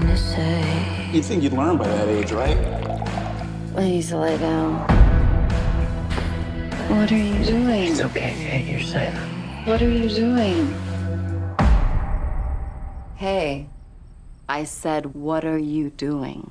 something to say. You'd think you'd learn by that age, right? Please lay down. What are you doing? It's okay, Hey, you're silent. What are you doing? Hey, I said, what are you doing?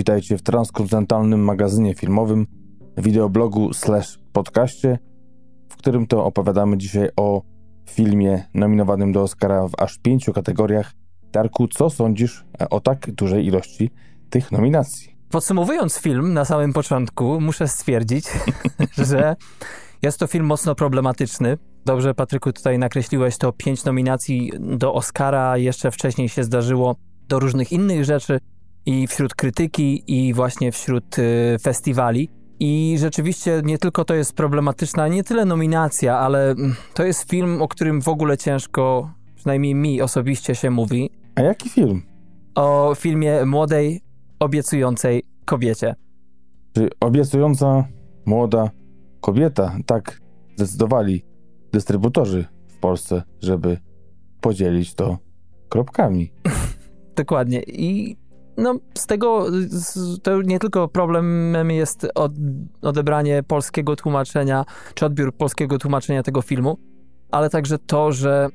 Witajcie w transkontynentalnym magazynie filmowym, wideoblogu slash podcaście, w którym to opowiadamy dzisiaj o filmie nominowanym do Oscara w aż pięciu kategoriach. Darku, co sądzisz o tak dużej ilości tych nominacji? Podsumowując film na samym początku, muszę stwierdzić, że jest to film mocno problematyczny. Dobrze, Patryku, tutaj nakreśliłeś to pięć nominacji do Oscara. Jeszcze wcześniej się zdarzyło do różnych innych rzeczy i wśród krytyki, i właśnie wśród y, festiwali. I rzeczywiście nie tylko to jest problematyczna, nie tyle nominacja, ale mm, to jest film, o którym w ogóle ciężko, przynajmniej mi osobiście się mówi. A jaki film? O filmie młodej, obiecującej kobiecie. Czy obiecująca młoda kobieta, tak zdecydowali dystrybutorzy w Polsce, żeby podzielić to kropkami. Dokładnie. I no, z tego z, to nie tylko problemem jest od, odebranie polskiego tłumaczenia, czy odbiór polskiego tłumaczenia tego filmu, ale także to, że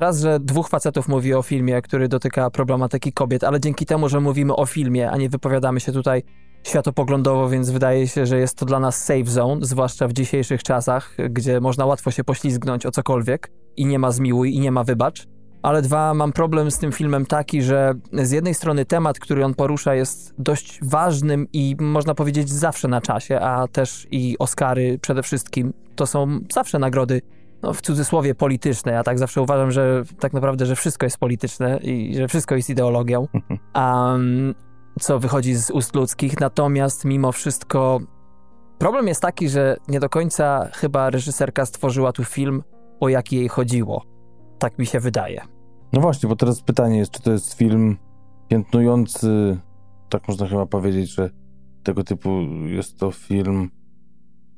raz, że dwóch facetów mówi o filmie, który dotyka problematyki kobiet, ale dzięki temu, że mówimy o filmie, a nie wypowiadamy się tutaj światopoglądowo, więc wydaje się, że jest to dla nas safe zone, zwłaszcza w dzisiejszych czasach, gdzie można łatwo się poślizgnąć o cokolwiek i nie ma zmiłuj i nie ma wybacz. Ale dwa, mam problem z tym filmem taki, że z jednej strony temat, który on porusza jest dość ważnym i można powiedzieć zawsze na czasie, a też i Oscary przede wszystkim to są zawsze nagrody no, w cudzysłowie polityczne. Ja tak zawsze uważam, że tak naprawdę, że wszystko jest polityczne i że wszystko jest ideologią. Um, co wychodzi z ust ludzkich. Natomiast mimo wszystko problem jest taki, że nie do końca chyba reżyserka stworzyła tu film, o jaki jej chodziło. Tak mi się wydaje. No właśnie, bo teraz pytanie jest, czy to jest film piętnujący, tak można chyba powiedzieć, że tego typu jest to film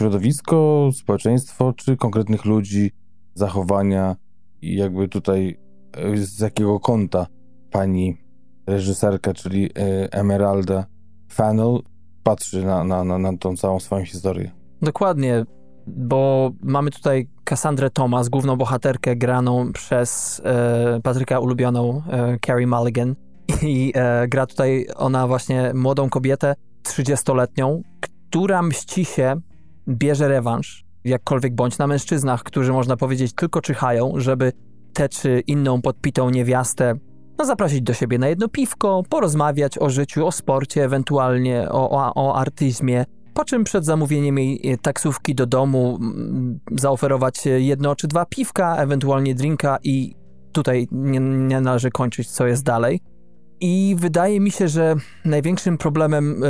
środowisko, społeczeństwo, czy konkretnych ludzi, zachowania i jakby tutaj e, z jakiego kąta pani reżyserka, czyli e, Emeralda Fennell patrzy na, na, na, na tą całą swoją historię. Dokładnie, bo mamy tutaj Cassandrę Thomas, główną bohaterkę graną przez e, Patryka ulubioną e, Carrie Mulligan. I e, gra tutaj ona właśnie młodą kobietę, 30-letnią, która mści się, bierze rewanż, jakkolwiek bądź, na mężczyznach, którzy można powiedzieć tylko czyhają, żeby tę czy inną podpitą niewiastę no, zaprosić do siebie na jedno piwko, porozmawiać o życiu, o sporcie, ewentualnie o, o, o artyzmie, po czym przed zamówieniem jej taksówki do domu zaoferować jedno czy dwa piwka, ewentualnie drinka i tutaj nie, nie należy kończyć, co jest dalej. I wydaje mi się, że największym problemem y,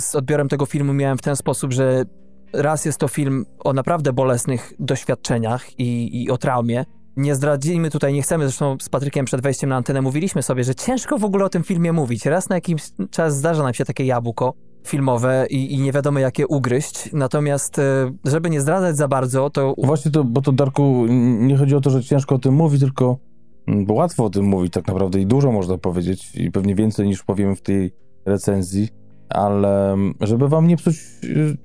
z odbiorem tego filmu miałem w ten sposób, że raz jest to film o naprawdę bolesnych doświadczeniach i, i o traumie, nie zdradzimy tutaj, nie chcemy, zresztą z Patrykiem przed wejściem na antenę mówiliśmy sobie, że ciężko w ogóle o tym filmie mówić. Raz na jakiś czas zdarza nam się takie jabłko filmowe i, i nie wiadomo jakie ugryźć. Natomiast, e, żeby nie zdradzać za bardzo, to... Właśnie to, bo to Darku, nie chodzi o to, że ciężko o tym mówić, tylko bo łatwo o tym mówić tak naprawdę i dużo można powiedzieć i pewnie więcej niż powiemy w tej recenzji, ale żeby wam nie psuć y,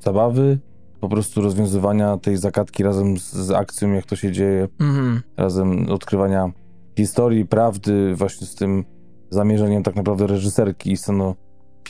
zabawy, po prostu rozwiązywania tej zagadki razem z, z akcją, jak to się dzieje, Mhm. razem odkrywania historii, prawdy, właśnie z tym zamierzeniem tak naprawdę reżyserki i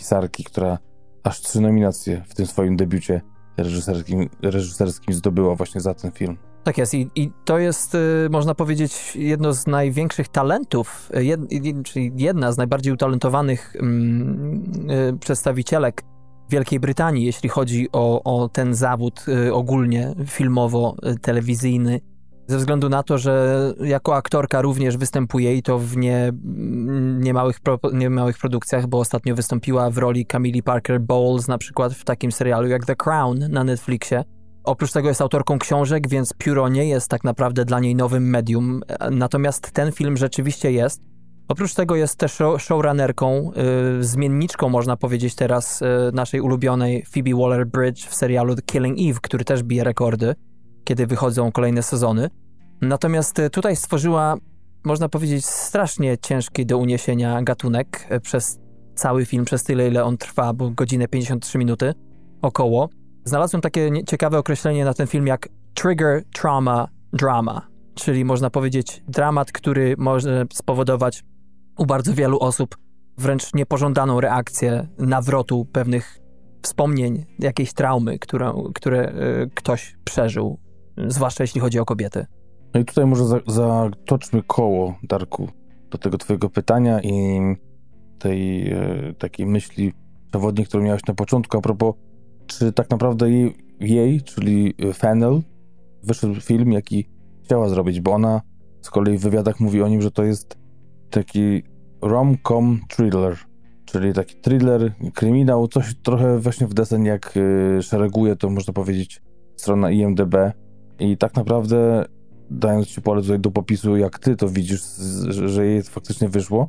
scenopisarki, która aż trzy nominacje w tym swoim debiucie reżyserskim, reżyserskim zdobyła właśnie za ten film. Tak jest I, i to jest, y, można powiedzieć, jedno z największych talentów, y, jed, czyli jedna z najbardziej utalentowanych mm, y, przedstawicielek Wielkiej Brytanii, jeśli chodzi o, o ten zawód ogólnie filmowo-telewizyjny. Ze względu na to, że jako aktorka również występuje i to w nie, niemałych, pro, produkcjach, bo ostatnio wystąpiła w roli Camille Parker Bowles, na przykład w takim serialu jak The Crown na Netflixie. Oprócz tego jest autorką książek, więc pióro nie jest tak naprawdę dla niej nowym medium. Natomiast ten film rzeczywiście jest. Oprócz tego jest też show, showrunnerką, y, zmienniczką, można powiedzieć teraz, y, naszej ulubionej Phoebe Waller-Bridge w serialu The Killing Eve, który też bije rekordy, kiedy wychodzą kolejne sezony. Natomiast y, tutaj stworzyła, można powiedzieć, strasznie ciężki do uniesienia gatunek y, przez cały film, przez tyle, ile on trwa, bo godzinę 53 minuty około. Znalazłem takie ciekawe określenie na ten film jak trigger trauma drama, czyli można powiedzieć dramat, który może spowodować u bardzo wielu osób wręcz niepożądaną reakcję nawrotu pewnych wspomnień, jakiejś traumy, którą, które y, ktoś przeżył, zwłaszcza jeśli chodzi o kobiety. No i tutaj może za, zatoczmy koło, Darku, do tego twojego pytania i tej e, takiej myśli przewodniej, którą miałeś na początku, a propos, czy tak naprawdę jej, jej czyli Fennel, wyszedł film, jaki chciała zrobić, bo ona z kolei w wywiadach mówi o nim, że to jest taki rom-com thriller, czyli taki thriller, kryminał, coś trochę właśnie w desen jak y, szereguje to, można powiedzieć, strona IMDB i tak naprawdę dając ci pole tutaj do popisu, jak ty to widzisz, że jej faktycznie wyszło,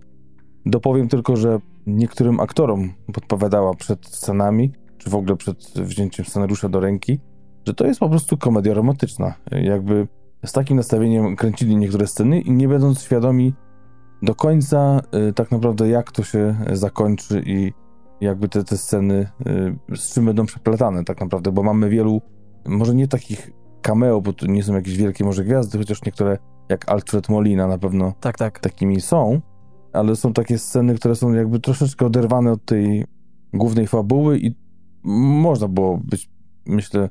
dopowiem tylko, że niektórym aktorom podpowiadała przed scenami, czy w ogóle przed wzięciem scenariusza do ręki, że to jest po prostu komedia romantyczna. Jakby z takim nastawieniem kręcili niektóre sceny i nie będąc świadomi do końca y, tak naprawdę jak to się zakończy i jakby te, te sceny y, z czym będą przeplatane tak naprawdę, bo mamy wielu, może nie takich cameo, bo to nie są jakieś wielkie może gwiazdy, chociaż niektóre jak Alfred Molina na pewno Tak, tak. takimi są, ale są takie sceny, które są jakby troszeczkę oderwane od tej głównej fabuły i można było być, myślę,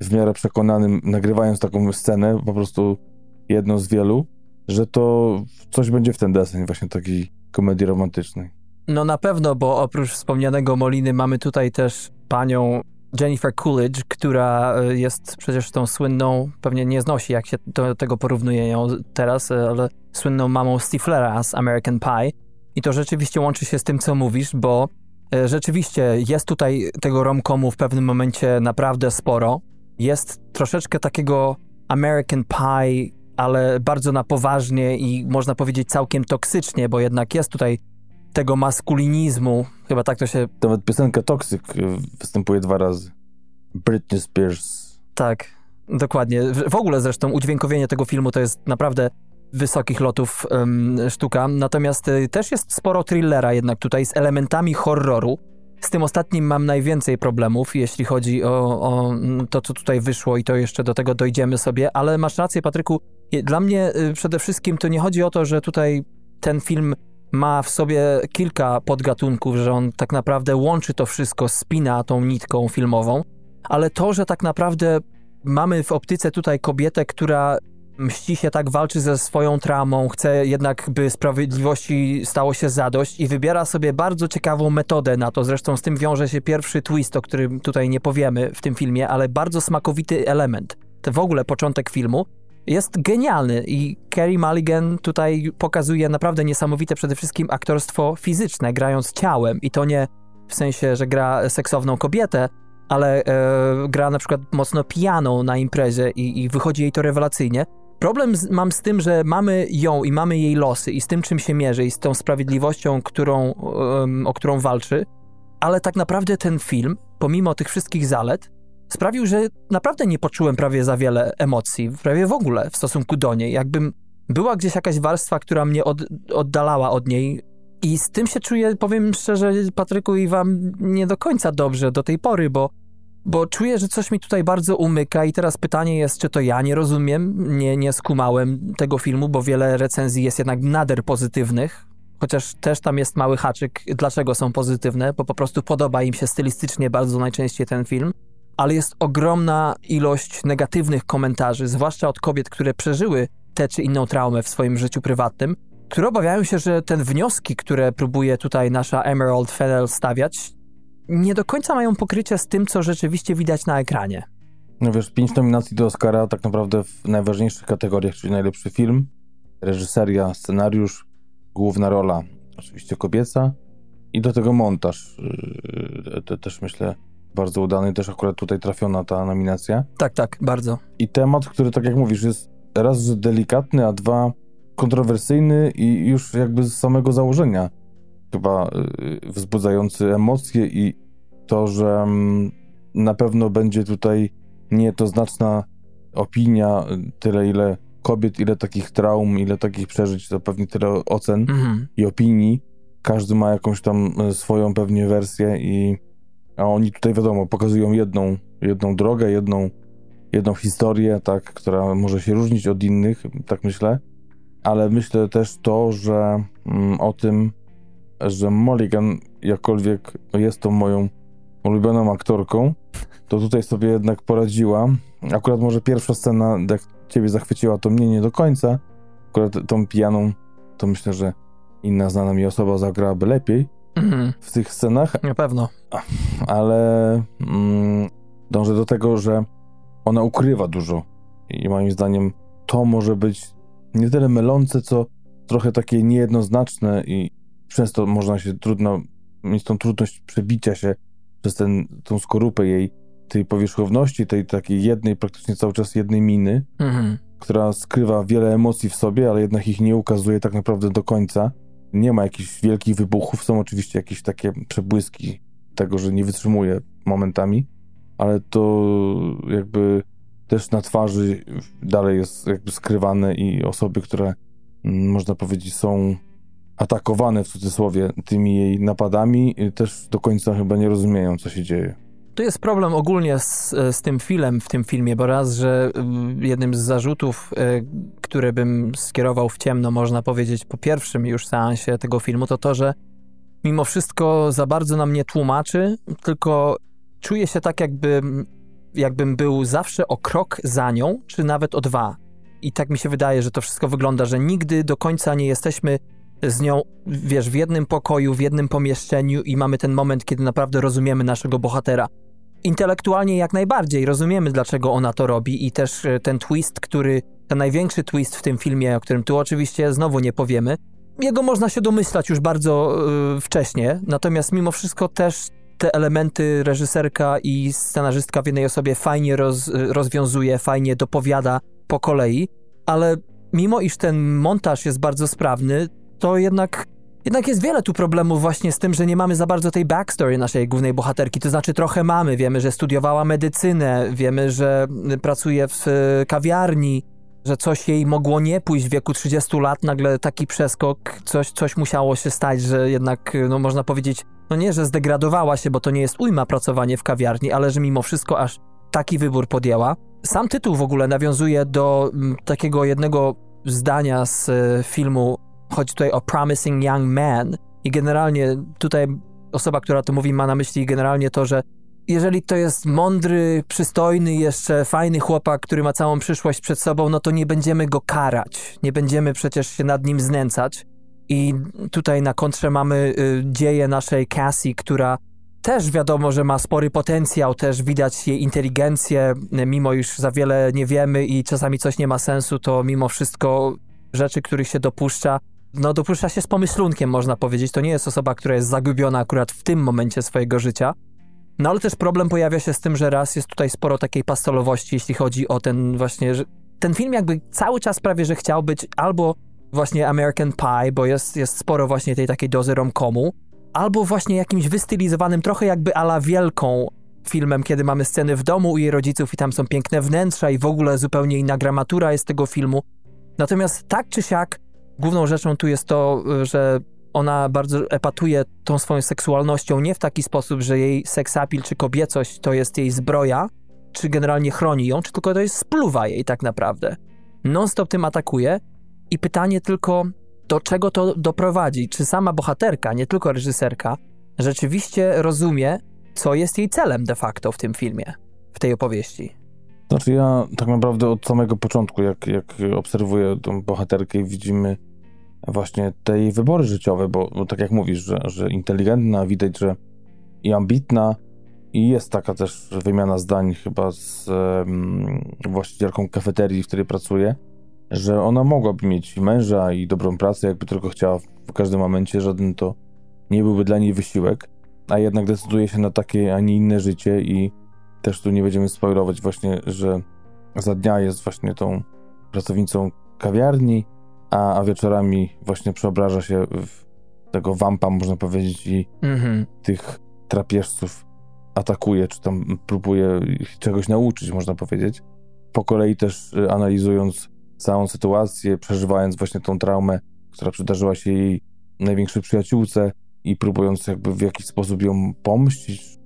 w miarę przekonanym, nagrywając taką scenę, po prostu jedną z wielu, że to coś będzie w ten deseń właśnie takiej komedii romantycznej. No na pewno, bo oprócz wspomnianego Moliny mamy tutaj też panią Jennifer Coolidge, która e, jest przecież tą słynną, pewnie nie znosi jak się do tego porównuje ją teraz, e, ale słynną mamą Stiflera z American Pie. I to rzeczywiście łączy się z tym, co mówisz, bo e, rzeczywiście jest tutaj tego romkomu w pewnym momencie naprawdę sporo. Jest troszeczkę takiego American Pie, ale bardzo na poważnie i można powiedzieć całkiem toksycznie, bo jednak jest tutaj tego maskulinizmu, chyba tak to się Nawet piosenka Toxic y, występuje dwa razy. Britney Spears. Tak, dokładnie. W ogóle zresztą udźwiękowienie tego filmu to jest naprawdę wysokich lotów em, sztuka. Natomiast y, też jest sporo thrillera jednak tutaj z elementami horroru. Z tym ostatnim mam najwięcej problemów, jeśli chodzi o, o mm, to, co tutaj wyszło i to jeszcze do tego dojdziemy sobie, ale masz rację, Patryku. Dla mnie y, przede wszystkim to nie chodzi o to, że tutaj ten film ma w sobie kilka podgatunków, że on tak naprawdę łączy to wszystko, spina tą nitką filmową, ale to, że tak naprawdę mamy w optyce tutaj kobietę, która mści się tak, walczy ze swoją traumą, chce jednak, by sprawiedliwości stało się zadość i wybiera sobie bardzo ciekawą metodę na to. Zresztą z tym wiąże się pierwszy twist, o którym tutaj nie powiemy w tym filmie, ale bardzo smakowity element. To w ogóle początek filmu jest genialny i Carey Mulligan tutaj pokazuje naprawdę niesamowite przede wszystkim aktorstwo fizyczne, grając ciałem i to nie w sensie, że gra seksowną kobietę, ale e, gra na przykład mocno pijaną na imprezie i, i wychodzi jej to rewelacyjnie. Problem z, mam z tym, że mamy ją i mamy jej losy i z tym, czym się mierzy i z tą sprawiedliwością, którą, em, o którą walczy, ale tak naprawdę ten film, pomimo tych wszystkich zalet, sprawił, że naprawdę nie poczułem prawie za wiele emocji, prawie w ogóle w stosunku do niej. Jakbym była gdzieś jakaś warstwa, która mnie od, oddalała od niej. I z tym się czuję, powiem szczerze, Patryku i wam nie do końca dobrze do tej pory, bo, bo czuję, że coś mi tutaj bardzo umyka i teraz pytanie jest, czy to ja nie rozumiem, nie, nie skumałem tego filmu, bo wiele recenzji jest jednak nader pozytywnych, chociaż też tam jest mały haczyk, dlaczego są pozytywne, bo po prostu podoba im się stylistycznie bardzo najczęściej ten film ale jest ogromna ilość negatywnych komentarzy, zwłaszcza od kobiet, które przeżyły tę czy inną traumę w swoim życiu prywatnym, które obawiają się, że te wnioski, które próbuje tutaj nasza Emerald Fennel stawiać, nie do końca mają pokrycie z tym, co rzeczywiście widać na ekranie. No wiesz, pięć nominacji do Oscara tak naprawdę w najważniejszych kategoriach, czyli najlepszy film, reżyseria, scenariusz, główna rola, oczywiście kobieca i do tego montaż. Yy, też myślę bardzo udany, też akurat tutaj trafiona ta nominacja. Tak, tak, bardzo. I temat, który tak jak mówisz, jest raz, delikatny, a dwa kontrowersyjny i już jakby z samego założenia chyba y, wzbudzający emocje i to, że mm, na pewno będzie tutaj nie to znaczna opinia, y, tyle ile kobiet, ile takich traum, ile takich przeżyć, to pewnie tyle ocen Mhm. i opinii. Każdy ma jakąś tam y, swoją pewnie wersję i a oni tutaj wiadomo, pokazują jedną, jedną drogę, jedną, jedną historię, tak, która może się różnić od innych, tak myślę. Ale myślę też to, że mm, o tym, że Mulligan, jakkolwiek jest tą moją ulubioną aktorką, to tutaj sobie jednak poradziła. Akurat może pierwsza scena, jak ciebie zachwyciła, to mnie nie do końca. Akurat tą pijaną, to myślę, że inna znana mi osoba zagrałaby lepiej Mhm. w tych scenach, Na pewno. ale mm, dążę do tego, że ona ukrywa dużo. I moim zdaniem to może być nie tyle mylące, co trochę takie niejednoznaczne i często można się trudno, mieć tą trudność przebicia się przez ten, tą skorupę jej, tej powierzchowności, tej takiej jednej, praktycznie cały czas jednej miny, Mhm. która skrywa wiele emocji w sobie, ale jednak ich nie ukazuje tak naprawdę do końca. Nie ma jakichś wielkich wybuchów, są oczywiście jakieś takie przebłyski tego, że nie wytrzymuje momentami, ale to jakby też na twarzy dalej jest jakby skrywane i osoby, które mm, można powiedzieć są atakowane w cudzysłowie tymi jej napadami, też do końca chyba nie rozumieją, co się dzieje. Tu jest problem ogólnie z, z tym filmem, w tym filmie, bo raz, że mm, jednym z zarzutów, y, które bym skierował w ciemno, można powiedzieć, po pierwszym już seansie tego filmu, to to, że mimo wszystko za bardzo nam nie tłumaczy, tylko czuję się tak, jakby, jakbym był zawsze o krok za nią, czy nawet o dwa. I tak mi się wydaje, że to wszystko wygląda, że nigdy do końca nie jesteśmy z nią, wiesz, w jednym pokoju, w jednym pomieszczeniu i mamy ten moment, kiedy naprawdę rozumiemy naszego bohatera. Intelektualnie jak najbardziej. Rozumiemy, dlaczego ona to robi i też e, ten twist, który, ten największy twist w tym filmie, o którym tu oczywiście znowu nie powiemy, jego można się domyślać już bardzo y, wcześnie, natomiast mimo wszystko też te elementy reżyserka i scenarzystka w jednej osobie fajnie roz, rozwiązuje, fajnie dopowiada po kolei, ale mimo iż ten montaż jest bardzo sprawny, to jednak, jednak jest wiele tu problemów właśnie z tym, że nie mamy za bardzo tej backstory naszej głównej bohaterki. To znaczy trochę mamy, wiemy, że studiowała medycynę, wiemy, że pracuje w e, kawiarni, że coś jej mogło nie pójść w wieku 30 lat, nagle taki przeskok, coś, coś musiało się stać, że jednak, no można powiedzieć, no nie, że zdegradowała się, bo to nie jest ujma pracowanie w kawiarni, ale że mimo wszystko aż taki wybór podjęła. Sam tytuł w ogóle nawiązuje do mm, takiego jednego zdania z filmu, chodzi tutaj o Promising Young Man i generalnie tutaj osoba, która to mówi, ma na myśli generalnie to, że jeżeli to jest mądry, przystojny, jeszcze fajny chłopak, który ma całą przyszłość przed sobą, no to nie będziemy go karać. Nie będziemy przecież się nad nim znęcać. I tutaj na kontrze mamy y, dzieje naszej Cassie, która też wiadomo, że ma spory potencjał, też widać jej inteligencję, mimo iż za wiele nie wiemy i czasami coś nie ma sensu, to mimo wszystko rzeczy, których się dopuszcza, no dopuszcza się z pomyślunkiem, można powiedzieć. To nie jest osoba, która jest zagubiona akurat w tym momencie swojego życia. No ale też problem pojawia się z tym, że raz jest tutaj sporo takiej pastolowości, jeśli chodzi o ten właśnie, ten film jakby cały czas prawie, że chciał być albo właśnie American Pie, bo jest, jest sporo właśnie tej takiej dozy romkomu, albo właśnie jakimś wystylizowanym trochę jakby ala wielką filmem, kiedy mamy sceny w domu u jej rodziców i tam są piękne wnętrza i w ogóle zupełnie inna gramatura jest tego filmu. Natomiast tak czy siak, główną rzeczą tu jest to, że ona bardzo epatuje tą swoją seksualnością nie w taki sposób, że jej seksapil czy kobiecość to jest jej zbroja, czy generalnie chroni ją, czy tylko to jest spluwa jej tak naprawdę. Non-stop tym atakuje i pytanie tylko, do czego to doprowadzi? Czy sama bohaterka, nie tylko reżyserka, rzeczywiście rozumie, co jest jej celem de facto w tym filmie, w tej opowieści? Znaczy ja tak naprawdę od samego początku, jak, jak obserwuję tą bohaterkę i widzimy właśnie te jej wybory życiowe, bo, bo tak jak mówisz, że, że inteligentna, widać, że i ambitna i jest taka też wymiana zdań chyba z um, właścicielką kafeterii, w której pracuje, że ona mogłaby mieć męża i dobrą pracę, jakby tylko chciała w każdym momencie, żaden to nie byłby dla niej wysiłek. a jednak decyduje się na takie, a nie inne życie i też tu nie będziemy spoilować właśnie, że za dnia jest właśnie tą pracownicą kawiarni, a, a wieczorami właśnie przeobraża się w tego wampa, można powiedzieć, i Mhm. tych drapieżców atakuje, czy tam próbuje ich czegoś nauczyć, można powiedzieć. Po kolei też y, analizując całą sytuację, przeżywając właśnie tą traumę, która przydarzyła się jej największej przyjaciółce i próbując jakby w jakiś sposób ją pomścić,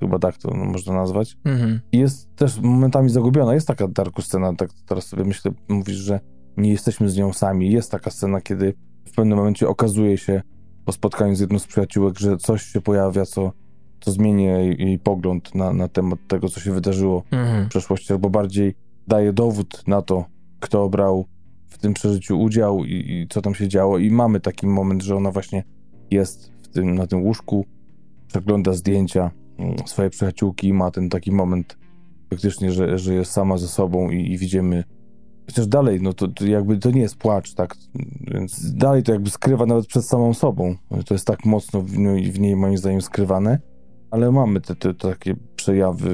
chyba tak to no, można nazwać. Mhm. Jest też momentami zagubiona. Jest taka Darku scena, tak teraz sobie myślę, mówisz, że nie jesteśmy z nią sami. Jest taka scena, kiedy w pewnym momencie okazuje się po spotkaniu z jedną z przyjaciółek, że coś się pojawia, co, co zmieni jej, jej pogląd na, na temat tego, co się wydarzyło Mhm. w przeszłości, albo bardziej daje dowód na to, kto brał w tym przeżyciu udział i, i co tam się działo. I mamy taki moment, że ona właśnie jest w tym, na tym łóżku, przegląda zdjęcia mm, swojej przyjaciółki i ma ten taki moment faktycznie, że, że jest sama ze sobą i, i widzimy chociaż dalej, no to, to jakby to nie jest płacz, tak, więc dalej to jakby skrywa nawet przed samą sobą. To jest tak mocno w niej, w niej moim zdaniem skrywane, ale mamy te, te takie przejawy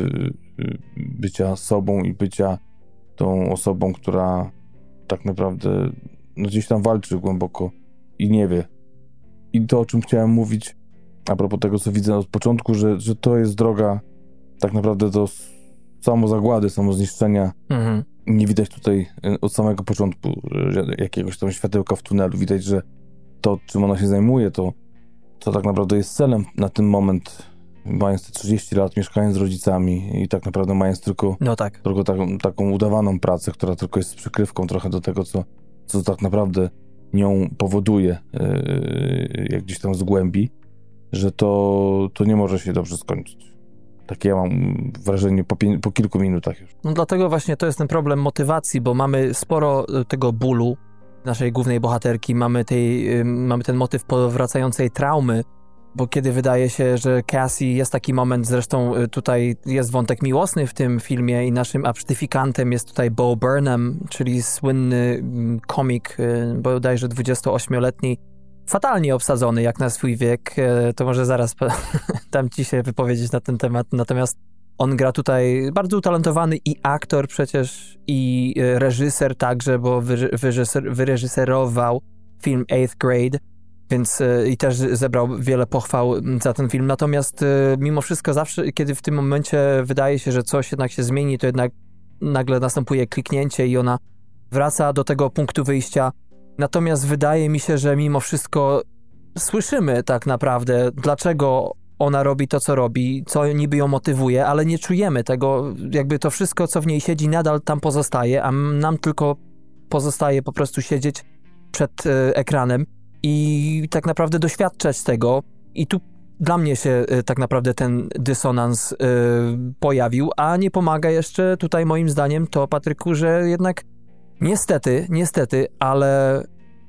y, bycia sobą i bycia tą osobą, która tak naprawdę no gdzieś tam walczy głęboko i nie wie. I to, o czym chciałem mówić, a propos tego, co widzę od początku, że, że to jest droga tak naprawdę do samozagłady, samozniszczenia. Mhm. Nie widać tutaj y, od samego początku jakiegoś tam światełka w tunelu. Widać, że to, czym ona się zajmuje, to, to tak naprawdę jest celem na ten moment, mając te 30 lat, mieszkając z rodzicami i tak naprawdę mając tylko No tak. tylko taką, taką udawaną pracę, która tylko jest przykrywką trochę do tego, co, co tak naprawdę nią powoduje, yy, jak gdzieś tam z głębi, że to, to nie może się dobrze skończyć. Takie ja mam wrażenie po, po kilku minutach już. No dlatego właśnie to jest ten problem motywacji, bo mamy sporo y, tego bólu naszej głównej bohaterki, mamy, tej, mamy ten motyw powracającej traumy, bo kiedy wydaje się, że Cassie jest taki moment, zresztą y, tutaj jest wątek miłosny w tym filmie i naszym absztyfikantem jest tutaj Bo Burnham, czyli słynny mm, komik, y, bodajże 28-letni, fatalnie obsadzony jak na swój wiek, y, to może zaraz dam ci się wypowiedzieć na ten temat, natomiast on gra tutaj bardzo utalentowany i aktor przecież, i e, reżyser także, bo wyre- wyreżyser, wyreżyserował film Eighth Grade, więc e, i też zebrał wiele pochwał za ten film. Natomiast e, mimo wszystko zawsze, kiedy w tym momencie wydaje się, że coś jednak się zmieni, to jednak nagle następuje kliknięcie i ona wraca do tego punktu wyjścia. Natomiast wydaje mi się, że mimo wszystko słyszymy tak naprawdę, dlaczego ona robi to, co robi, co niby ją motywuje, ale nie czujemy tego, jakby to wszystko, co w niej siedzi, nadal tam pozostaje, a nam tylko pozostaje po prostu siedzieć przed e, ekranem i tak naprawdę doświadczać tego. I tu dla mnie się e, tak naprawdę ten dysonans e, pojawił, a nie pomaga jeszcze tutaj moim zdaniem to, Patryku, że jednak niestety, niestety, ale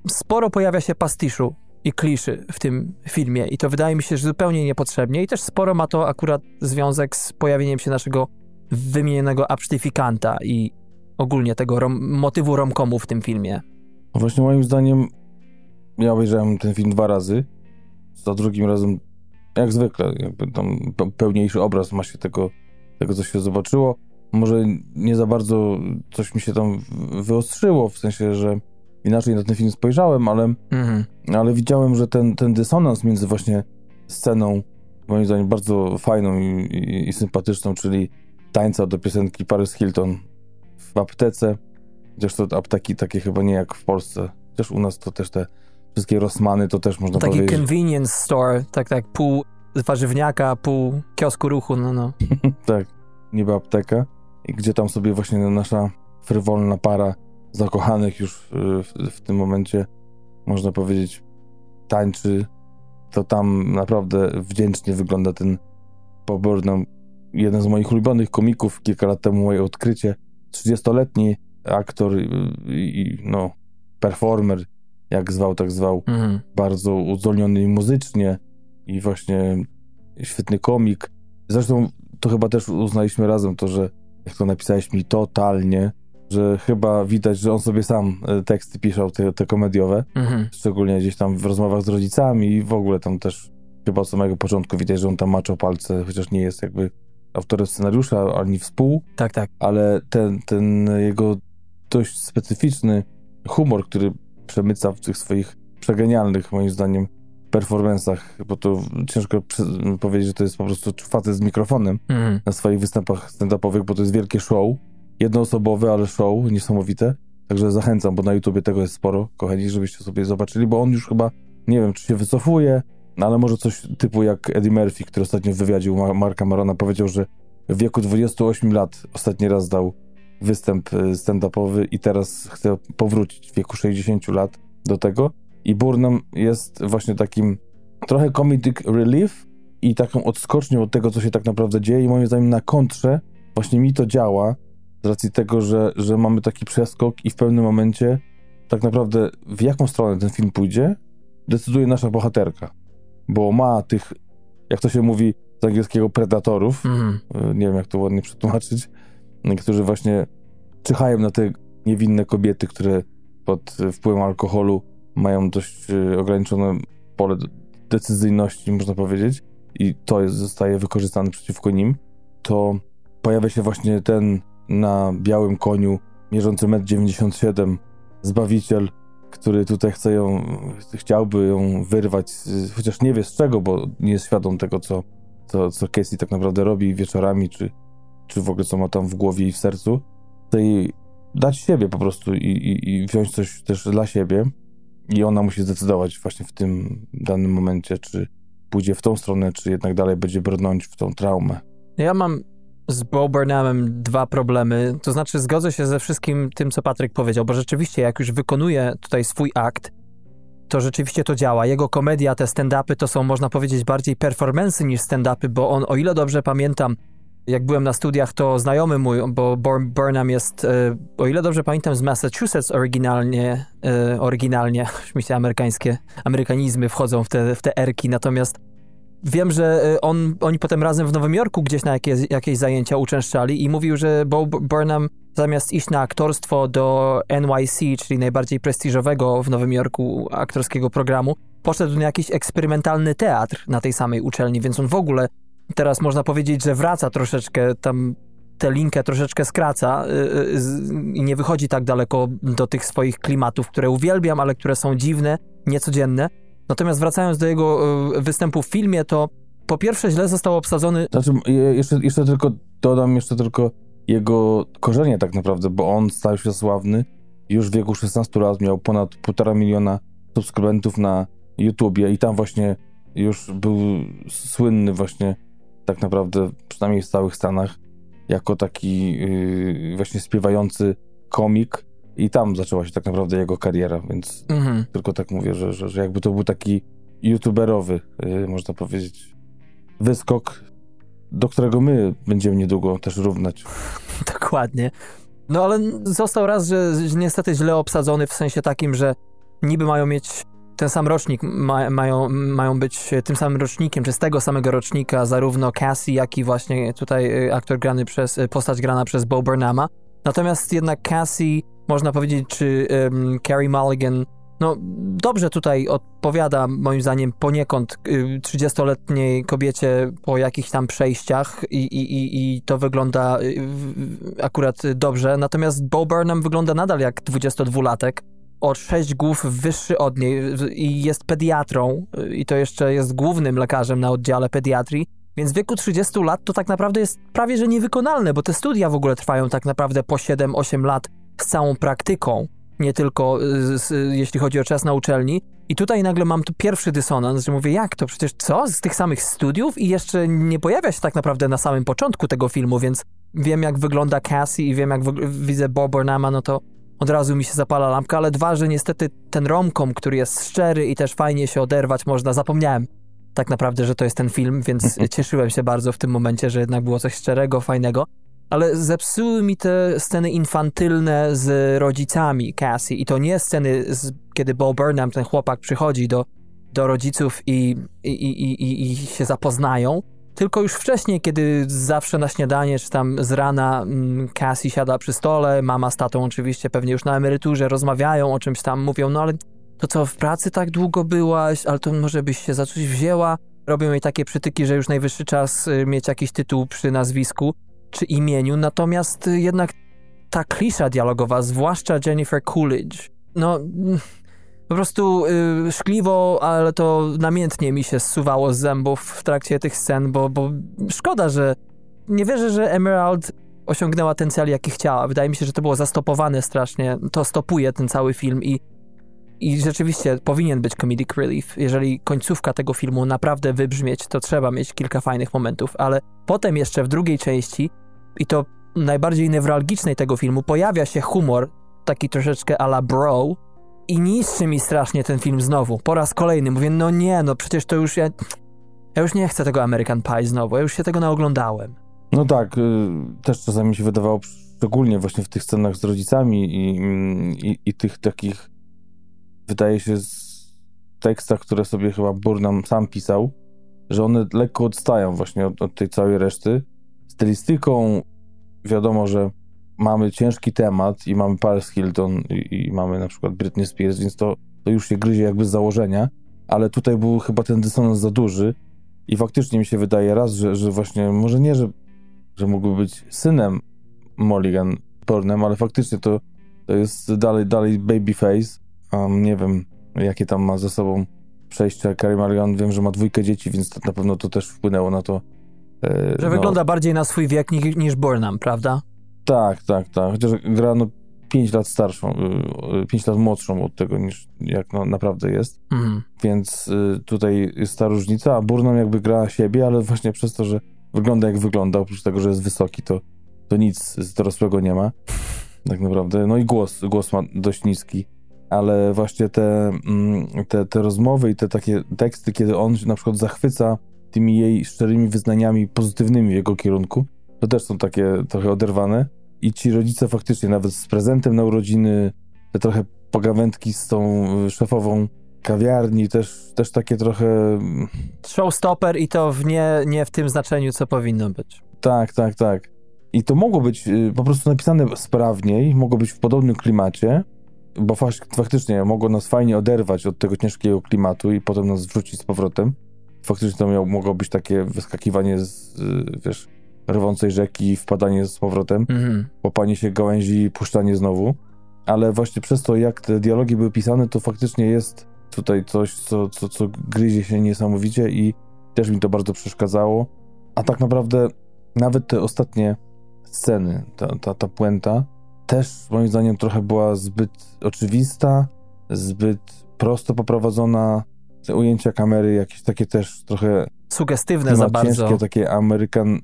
sporo pojawia się pastiszu i kliszy w tym filmie i to wydaje mi się, że zupełnie niepotrzebnie i też sporo ma to akurat związek z pojawieniem się naszego wymienionego absztyfikanta i ogólnie tego rom motywu romkomu w tym filmie. Właśnie moim zdaniem ja obejrzałem ten film dwa razy. Za drugim razem, jak zwykle, jakby tam pe- pełniejszy obraz ma się tego, tego, co się zobaczyło. Może nie za bardzo coś mi się tam wyostrzyło, w sensie, że inaczej na ten film spojrzałem, ale, Mhm. ale widziałem, że ten, ten dysonans między właśnie sceną, moim zdaniem bardzo fajną i, i, i sympatyczną, czyli tańca do piosenki Paris Hilton w aptece, chociaż to apteki takie chyba nie jak w Polsce, chociaż u nas to też te wszystkie Rossmany to też można Taki powiedzieć. convenience store, tak, tak, pół warzywniaka, pół kiosku ruchu, no, no. tak, niby apteka, i gdzie tam sobie właśnie nasza frywolna para zakochanych już y, w, w tym momencie, można powiedzieć, tańczy, to tam naprawdę wdzięcznie wygląda ten Bob Burnham, jeden z moich ulubionych komików, kilka lat temu moje odkrycie, 30-letni aktor i, i no, performer, jak zwał, tak zwał, Mhm. bardzo uzdolniony muzycznie i właśnie świetny komik. Zresztą to chyba też uznaliśmy razem to, że jak to napisałeś mi totalnie, że chyba widać, że on sobie sam e, teksty pisał, te, te komediowe, Mhm. szczególnie gdzieś tam w rozmowach z rodzicami i w ogóle tam też chyba od samego początku widać, że on tam maczał palce, chociaż nie jest jakby autorem scenariusza, ani współ, Tak, tak. ale ten, ten jego dość specyficzny humor, który przemyca w tych swoich przegenialnych, moim zdaniem, performansach, bo to ciężko powiedzieć, że to jest po prostu facet z mikrofonem Mhm. na swoich występach stand-upowych, bo to jest wielkie show, jednoosobowe, ale show, niesamowite, także zachęcam, bo na YouTubie tego jest sporo, kochani, żebyście sobie zobaczyli, bo on już chyba, nie wiem, czy się wycofuje, no ale może coś typu jak Eddie Murphy, który ostatnio w wywiadzie u Ma- Marka Marona powiedział, że w wieku 28 lat ostatni raz dał występ y, stand-upowy i teraz chce powrócić w wieku 60 lat do tego. I Burnham jest właśnie takim trochę comedic relief i taką odskocznią od tego, co się tak naprawdę dzieje. I moim zdaniem na kontrze właśnie mi to działa z racji tego, że, że mamy taki przeskok i w pewnym momencie tak naprawdę w jaką stronę ten film pójdzie, decyduje nasza bohaterka. Bo ma tych, jak to się mówi z angielskiego, predatorów, y, nie wiem jak to ładnie przetłumaczyć, którzy właśnie czyhają na te niewinne kobiety, które pod wpływem alkoholu mają dość y, ograniczone pole decyzyjności, można powiedzieć, i to jest, zostaje wykorzystane przeciwko nim, to pojawia się właśnie ten na białym koniu, mierzący 1,97 m, zbawiciel, który tutaj chce ją, chciałby ją wyrwać, z- chociaż nie wie z czego, bo nie jest świadom tego, co, co, co Casey tak naprawdę robi wieczorami, czy, czy w ogóle co ma tam w głowie i w sercu. Jej dać siebie po prostu i, i, i wziąć coś też dla siebie. I ona musi zdecydować właśnie w tym danym momencie, czy pójdzie w tą stronę, czy jednak dalej będzie brnąć w tą traumę. Ja mam z Bo Burnhamem dwa problemy. To znaczy, zgodzę się ze wszystkim tym, co Patryk powiedział, bo rzeczywiście, jak już wykonuje tutaj swój akt, to rzeczywiście to działa. Jego komedia, te stand-upy to są, można powiedzieć, bardziej performance niż stand-upy, bo on, o ile dobrze pamiętam, jak byłem na studiach, to znajomy mój, bo Bur- Burnham jest, e, o ile dobrze pamiętam, z Massachusetts oryginalnie, e, oryginalnie, się amerykańskie amerykanizmy wchodzą w te, w te erki, natomiast Wiem, że e, on, oni potem razem w Nowym Jorku gdzieś na jakieś, jakieś zajęcia uczęszczali i mówił, że Bo Burnham zamiast iść na aktorstwo do NYC, czyli najbardziej prestiżowego w Nowym Jorku aktorskiego programu, poszedł na jakiś eksperymentalny teatr na tej samej uczelni, więc on w ogóle teraz można powiedzieć, że wraca troszeczkę tam tę linkę troszeczkę skraca y, y, i nie wychodzi tak daleko do tych swoich klimatów, które uwielbiam, ale które są dziwne, niecodzienne. Natomiast wracając do jego y, występu w filmie, to po pierwsze źle został obsadzony. Znaczy, je- jeszcze, jeszcze tylko dodam jeszcze tylko jego korzenie tak naprawdę, bo on stał się sławny już w wieku 16 lat, miał ponad 1,5 miliona subskrybentów na YouTubie i tam właśnie już był słynny właśnie tak naprawdę, przynajmniej w całych Stanach, jako taki yy, właśnie śpiewający komik i tam zaczęła się tak naprawdę jego kariera, więc Mhm. tylko tak mówię, że, że, że jakby to był taki youtuberowy, yy, można powiedzieć, wyskok, do którego my będziemy niedługo też równać. Dokładnie. No ale został raz, że że niestety źle obsadzony w sensie takim, że niby mają mieć ten sam rocznik, ma, mają, mają być tym samym rocznikiem, czy z tego samego rocznika zarówno Cassie, jak i właśnie tutaj y, aktor grany przez, y, postać grana przez Bo Burnhama. Natomiast jednak Cassie, można powiedzieć, czy um, Carrie Mulligan, no dobrze tutaj odpowiada moim zdaniem poniekąd y, 30-letniej kobiecie po jakichś tam przejściach i, i, i, to wygląda akurat dobrze. Natomiast Bo Burnham wygląda nadal jak 22-latek, o sześć głów wyższy od niej i jest pediatrą y, i to jeszcze jest głównym lekarzem na oddziale pediatrii. Więc w wieku 30 lat to tak naprawdę jest prawie że niewykonalne, bo te studia w ogóle trwają tak naprawdę po 7-8 lat z całą praktyką, nie tylko y, z, jeśli chodzi o czas na uczelni. I tutaj nagle mam tu pierwszy dysonans, że mówię, jak to? Przecież co? Z tych samych studiów? I jeszcze nie pojawia się tak naprawdę na samym początku tego filmu, więc wiem jak wygląda Cassie i wiem jak widzę Bob Burnhama, no to od razu mi się zapala lampka, ale dwa, że niestety ten romkom, który jest szczery i też fajnie się oderwać można, zapomniałem tak naprawdę, że to jest ten film, więc cieszyłem się bardzo w tym momencie, że jednak było coś szczerego, fajnego. Ale zepsuły mi te sceny infantylne z rodzicami Cassie i to nie sceny, z, kiedy Bo Burnham, ten chłopak, przychodzi do, do rodziców i, i, i, i, i się zapoznają, tylko już wcześniej, kiedy zawsze na śniadanie, czy tam z rana mm, Cassie siada przy stole, mama z tatą oczywiście pewnie już na emeryturze rozmawiają o czymś tam, mówią, no ale to co, w pracy tak długo byłaś, ale to może byś się za coś wzięła? robią jej takie przytyki, że już najwyższy czas y, mieć jakiś tytuł przy nazwisku czy imieniu, natomiast jednak ta klisza dialogowa, zwłaszcza Jennifer Coolidge, no mm, po prostu y, szkliwo, ale to namiętnie mi się zsuwało z zębów w trakcie tych scen, bo, bo szkoda, że nie wierzę, że Emerald osiągnęła ten cel, jaki chciała. Wydaje mi się, że to było zastopowane strasznie. To stopuje ten cały film i, i rzeczywiście powinien być comedic relief. Jeżeli końcówka tego filmu naprawdę wybrzmieć, to trzeba mieć kilka fajnych momentów, ale potem jeszcze w drugiej części i to najbardziej newralgicznej tego filmu pojawia się humor, taki troszeczkę a la bro i niszczy mi strasznie ten film znowu. Po raz kolejny mówię, no nie, no przecież to już ja... Ja już nie chcę tego American Pie znowu, ja już się tego naoglądałem. No tak, y, też czasami mi się wydawało, szczególnie właśnie w tych scenach z rodzicami i, i, i tych takich, wydaje się, tekstach, które sobie chyba Burnham sam pisał, że one lekko odstają właśnie od, od tej całej reszty. Stylistyką wiadomo, że mamy ciężki temat i mamy Paris Hilton i, i, mamy na przykład Britney Spears, więc to, to już się gryzie jakby z założenia, ale tutaj był chyba ten dysonans za duży i faktycznie mi się wydaje raz, że, że właśnie, może nie, że że mógłby być synem Mulligan Burnham, ale faktycznie to, to jest dalej, dalej babyface. Um, nie wiem, jakie tam ma ze sobą przejścia Carrie Mulligan. Wiem, że ma dwójkę dzieci, więc to, na pewno to też wpłynęło na to. E, że no, wygląda bardziej na swój wiek niż, niż Burnham, prawda? Tak, tak, tak. Chociaż gra no 5 lat starszą, 5 y, lat młodszą od tego niż jak no, naprawdę jest. Mhm. Więc y, tutaj jest ta różnica, a Burnham jakby gra siebie, ale właśnie przez to, że wygląda jak wygląda, oprócz tego, że jest wysoki, to, to nic z dorosłego nie ma. Tak naprawdę. No i głos, głos ma dość niski, ale właśnie te, mm, te, te rozmowy i te takie teksty, kiedy on się na przykład zachwyca tymi jej szczerymi wyznaniami pozytywnymi w jego kierunku, to też są takie trochę oderwane. I ci rodzice faktycznie, nawet z prezentem na urodziny, te trochę pogawędki z tą szefową kawiarni, też, też takie trochę... Mm, Showstopper i to w nie, nie w tym znaczeniu, co powinno być. Tak, tak, tak. I to mogło być y, po prostu napisane sprawniej, mogło być w podobnym klimacie, bo faktycznie mogło nas fajnie oderwać od tego ciężkiego klimatu i potem nas wrzucić z powrotem. Faktycznie to miało, mogło być takie wyskakiwanie z, y, wiesz, rwącej rzeki, wpadanie z powrotem, mhm. łapanie się gałęzi i puszczanie znowu. Ale właśnie przez to, jak te dialogi były pisane, to faktycznie jest tutaj coś, co, co, co gryzie się niesamowicie i też mi to bardzo przeszkadzało. A tak naprawdę nawet te ostatnie sceny, ta, ta, ta puenta, też moim zdaniem trochę była zbyt oczywista, zbyt prosto poprowadzona. Te ujęcia kamery jakieś takie też trochę... Sugestywne za bardzo. Ciężkie, takie Amerykan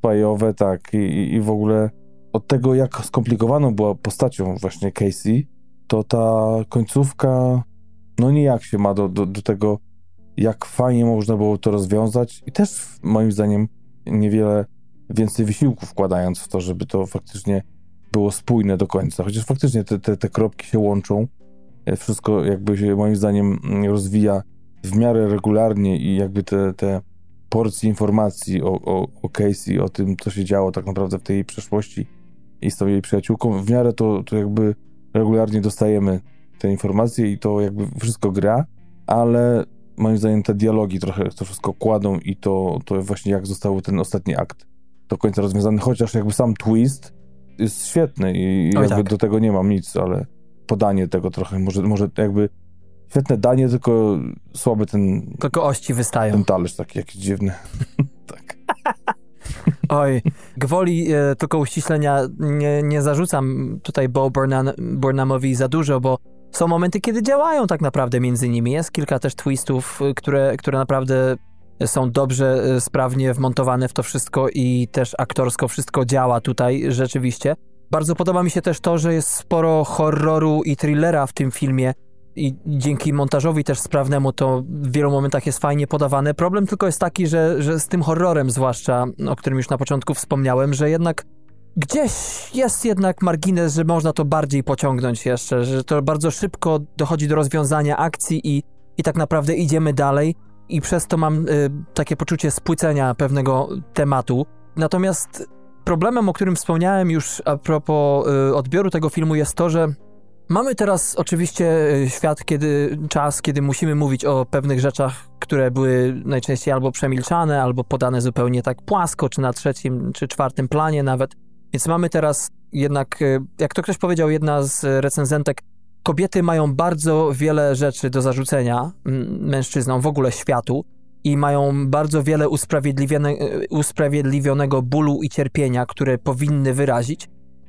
pajowe, tak. I, I w ogóle od tego, jak skomplikowaną była postacią właśnie Casey, to ta końcówka no nijak się ma do, do, do tego, jak fajnie można było to rozwiązać i też moim zdaniem niewiele więcej wysiłku wkładając w to, żeby to faktycznie było spójne do końca. Chociaż faktycznie te, te, te kropki się łączą. E, wszystko jakby się moim zdaniem rozwija w miarę regularnie i jakby te, te porcje informacji o, o, o Casey, o tym, co się działo tak naprawdę w tej przeszłości i z tą jej przyjaciółką, w miarę to, to jakby regularnie dostajemy te informacje i to jakby wszystko gra, ale moim zdaniem te dialogi trochę to wszystko kładą i to, to właśnie jak został ten ostatni akt do końca rozwiązany, chociaż jakby sam twist jest świetny i jakby tak. do tego nie mam nic, ale podanie tego trochę, może, może jakby świetne danie, tylko słaby ten... Tylko ości wystają. Ten talerz taki jakiś dziwny. tak. Oj, gwoli e, tylko uściślenia nie, nie zarzucam tutaj Bo Burnhamowi za dużo, bo są momenty, kiedy działają tak naprawdę między nimi. Jest kilka też twistów, y, które, które naprawdę są dobrze, y, sprawnie wmontowane w to wszystko i też aktorsko wszystko działa tutaj rzeczywiście. Bardzo podoba mi się też to, że jest sporo horroru i thrillera w tym filmie i dzięki montażowi też sprawnemu to w wielu momentach jest fajnie podawane. Problem tylko jest taki, że, że z tym horrorem zwłaszcza, o którym już na początku wspomniałem, że jednak gdzieś jest jednak margines, że można to bardziej pociągnąć jeszcze, że to bardzo szybko dochodzi do rozwiązania akcji i, i tak naprawdę idziemy dalej i przez to mam y, takie poczucie spłycenia pewnego tematu. Natomiast problemem, o którym wspomniałem już a propos y, odbioru tego filmu jest to, że Mamy teraz oczywiście e, świat, kiedy czas, kiedy musimy mówić o pewnych rzeczach, które były najczęściej albo przemilczane, albo podane zupełnie tak płasko, czy na trzecim, czy czwartym planie nawet. Więc mamy teraz jednak, e, jak to ktoś powiedział, jedna z recenzentek, kobiety mają bardzo wiele rzeczy do zarzucenia mężczyznom, w ogóle światu i mają bardzo wiele usprawiedliwione, e, usprawiedliwionego bólu i cierpienia, które powinny wyrazić.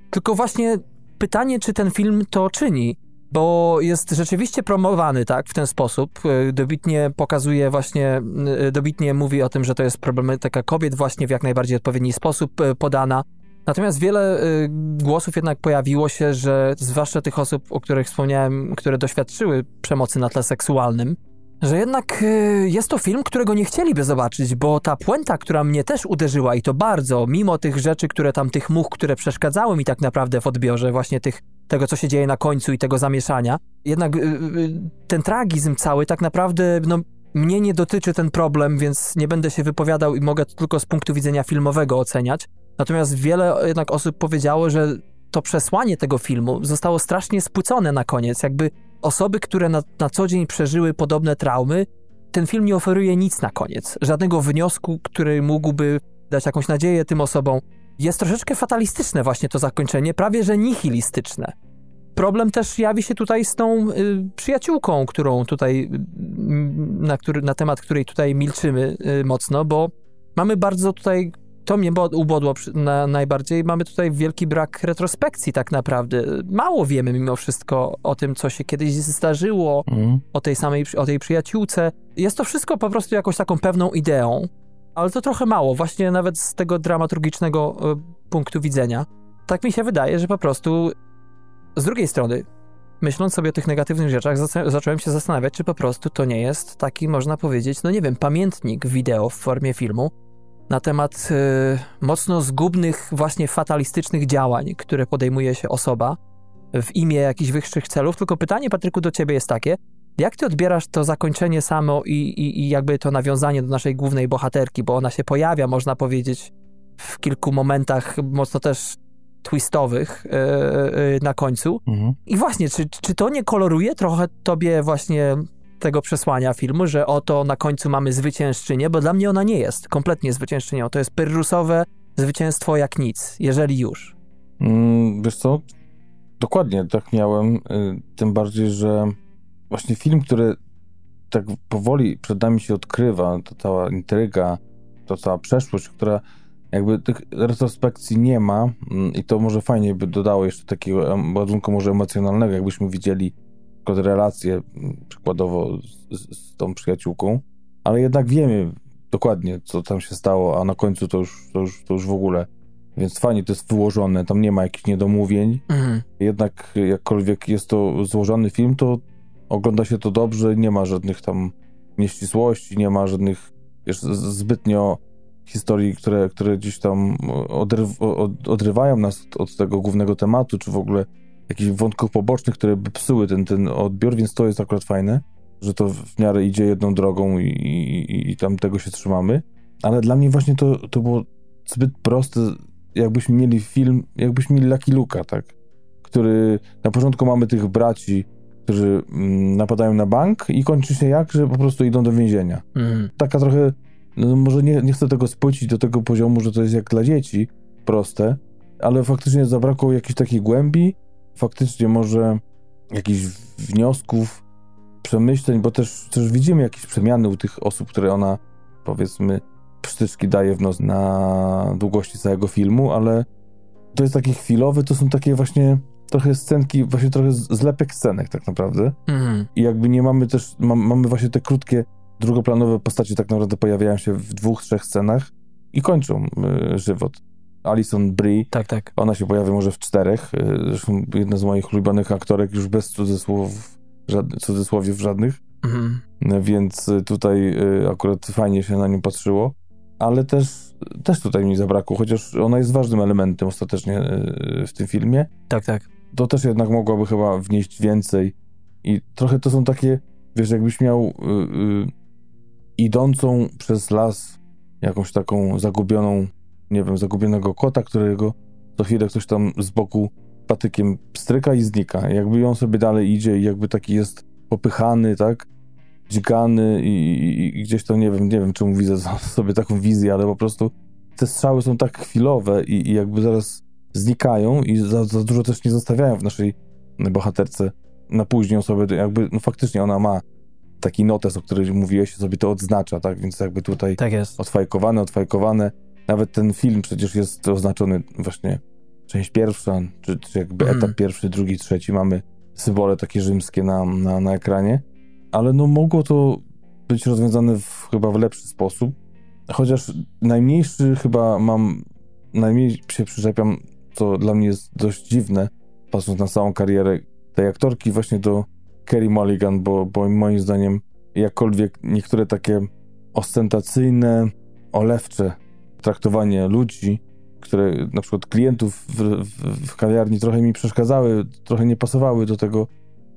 Tylko właśnie pytanie, czy ten film to czyni, bo jest rzeczywiście promowany tak w ten sposób. E, dobitnie pokazuje właśnie, e, dobitnie mówi o tym, że to jest problematyka kobiet właśnie w jak najbardziej odpowiedni sposób podana. Natomiast wiele głosów jednak pojawiło się, że zwłaszcza tych osób, o których wspomniałem, które doświadczyły przemocy na tle seksualnym, że jednak y, jest to film, którego nie chcieliby zobaczyć, bo ta puenta, która mnie też uderzyła i to bardzo, mimo tych rzeczy, które tam, tych much, które przeszkadzały mi tak naprawdę w odbiorze właśnie tych, tego, co się dzieje na końcu i tego zamieszania, jednak y, y, ten tragizm cały tak naprawdę, no, mnie nie dotyczy ten problem, więc nie będę się wypowiadał i mogę to tylko z punktu widzenia filmowego oceniać. Natomiast wiele jednak osób powiedziało, że to przesłanie tego filmu zostało strasznie spłycone na koniec. Jakby osoby, które na, na co dzień przeżyły podobne traumy, ten film nie oferuje nic na koniec. Żadnego wniosku, który mógłby dać jakąś nadzieję tym osobom. Jest troszeczkę fatalistyczne właśnie to zakończenie, prawie że nihilistyczne. Problem też jawi się tutaj z tą y, przyjaciółką, którą tutaj, y, na, który, na temat której tutaj milczymy y, mocno, bo mamy bardzo tutaj to mnie ubodło na, najbardziej. Mamy tutaj wielki brak retrospekcji tak naprawdę. Mało wiemy mimo wszystko o tym, co się kiedyś zdarzyło, mm. o tej samej, o tej przyjaciółce. Jest to wszystko po prostu jakąś taką pewną ideą, ale to trochę mało, właśnie nawet z tego dramaturgicznego y, punktu widzenia. Tak mi się wydaje, że po prostu z drugiej strony, myśląc sobie o tych negatywnych rzeczach, zacząłem się zastanawiać, czy po prostu to nie jest taki, można powiedzieć, no nie wiem, pamiętnik wideo w formie filmu, na temat y, mocno zgubnych, właśnie fatalistycznych działań, które podejmuje się osoba w imię jakichś wyższych celów. Tylko pytanie, Patryku, do ciebie jest takie: jak ty odbierasz to zakończenie samo i, i, i jakby to nawiązanie do naszej głównej bohaterki, bo ona się pojawia, można powiedzieć, w kilku momentach mocno też twistowych yy, yy, na końcu. Mhm. I właśnie, czy, czy to nie koloruje trochę tobie właśnie tego przesłania filmu, że oto na końcu mamy zwyciężczynię, bo dla mnie ona nie jest kompletnie zwyciężczynią. To jest pyrrusowe zwycięstwo jak nic, jeżeli już. Mm, wiesz co? Dokładnie tak miałem. Y, tym bardziej, że właśnie film, który tak powoli przed nami się odkrywa, to cała intryga, to cała przeszłość, która jakby tych retrospekcji nie ma mm, i to może fajnie by dodało jeszcze takiego ładunku może emocjonalnego, jakbyśmy widzieli przykład relację przykładowo z, z, tą przyjaciółką, ale jednak wiemy dokładnie, co tam się stało, a na końcu to już, to już, to już w ogóle. Więc fajnie to jest wyłożone, tam nie ma jakichś niedomówień. Mhm. Jednak jakkolwiek jest to złożony film, to ogląda się to dobrze, nie ma żadnych tam nieścisłości, nie ma żadnych wiesz, zbytnio historii, które, które gdzieś tam odryw, odrywają nas od tego głównego tematu, czy w ogóle jakichś wątków pobocznych, które by psuły ten, ten odbiór, więc to jest akurat fajne, że to w miarę idzie jedną drogą i, i, i tam tego się trzymamy. Ale dla mnie właśnie to, to było zbyt proste, jakbyśmy mieli film, jakbyśmy mieli Lucky Luka, tak? Który, na początku mamy tych braci, którzy mm, napadają na bank i kończy się jak, że po prostu idą do więzienia. Mm. Taka trochę, no może nie, nie chcę tego spłycić do tego poziomu, że to jest jak dla dzieci, proste, ale faktycznie zabrakło jakiejś takiej głębi, faktycznie może jakichś wniosków, przemyśleń, bo też, też widzimy jakieś przemiany u tych osób, które ona, powiedzmy, psztyczki daje w nos na długości całego filmu, ale to jest takie chwilowe, to są takie właśnie trochę scenki, właśnie trochę zlepek scenek tak naprawdę. Mhm. I jakby nie mamy też, ma, mamy właśnie te krótkie, drugoplanowe postacie tak naprawdę pojawiają się w dwóch, trzech scenach i kończą y, żywot. Alison Brie. Tak, tak. Ona się pojawia może w czterech. Y, zresztą jedna z moich ulubionych aktorek, już bez cudzysłów, żadnych, cudzysłowiów żadnych. Mhm. Więc tutaj y, akurat fajnie się na nią patrzyło. Ale też, też tutaj mi zabrakło, chociaż ona jest ważnym elementem ostatecznie y, w tym filmie. Tak, tak. To też jednak mogłaby chyba wnieść więcej. I trochę to są takie, wiesz, jakbyś miał yy, idącą przez las jakąś taką zagubioną nie wiem, zagubionego kota, którego co chwilę ktoś tam z boku patykiem stryka i znika. Jakby on sobie dalej idzie i jakby taki jest popychany, tak? Dźgany i, i, i gdzieś to nie wiem, nie wiem czemu widzę sobie taką wizję, ale po prostu te strzały są tak chwilowe i, i jakby zaraz znikają i za, za, dużo też nie zostawiają w naszej bohaterce na później sobie, jakby no faktycznie ona ma taki notes, o którym mówiłeś, sobie to odznacza, tak? Więc jakby tutaj tak jest. odfajkowane, odfajkowane. Nawet ten film przecież jest oznaczony właśnie część pierwsza, czy, czy jakby mm. etap pierwszy, drugi, trzeci. Mamy symbole takie rzymskie na, na, na ekranie. Ale no mogło to być rozwiązane w, chyba w lepszy sposób. Chociaż najmniejszy chyba mam, najmniej się przyczepiam, co dla mnie jest dość dziwne, patrząc na całą karierę tej aktorki właśnie do Kerry Mulligan, bo, bo moim zdaniem jakkolwiek niektóre takie ostentacyjne, olewcze traktowanie ludzi, które na przykład klientów w, w, w kawiarni trochę mi przeszkadzały, trochę nie pasowały do tego,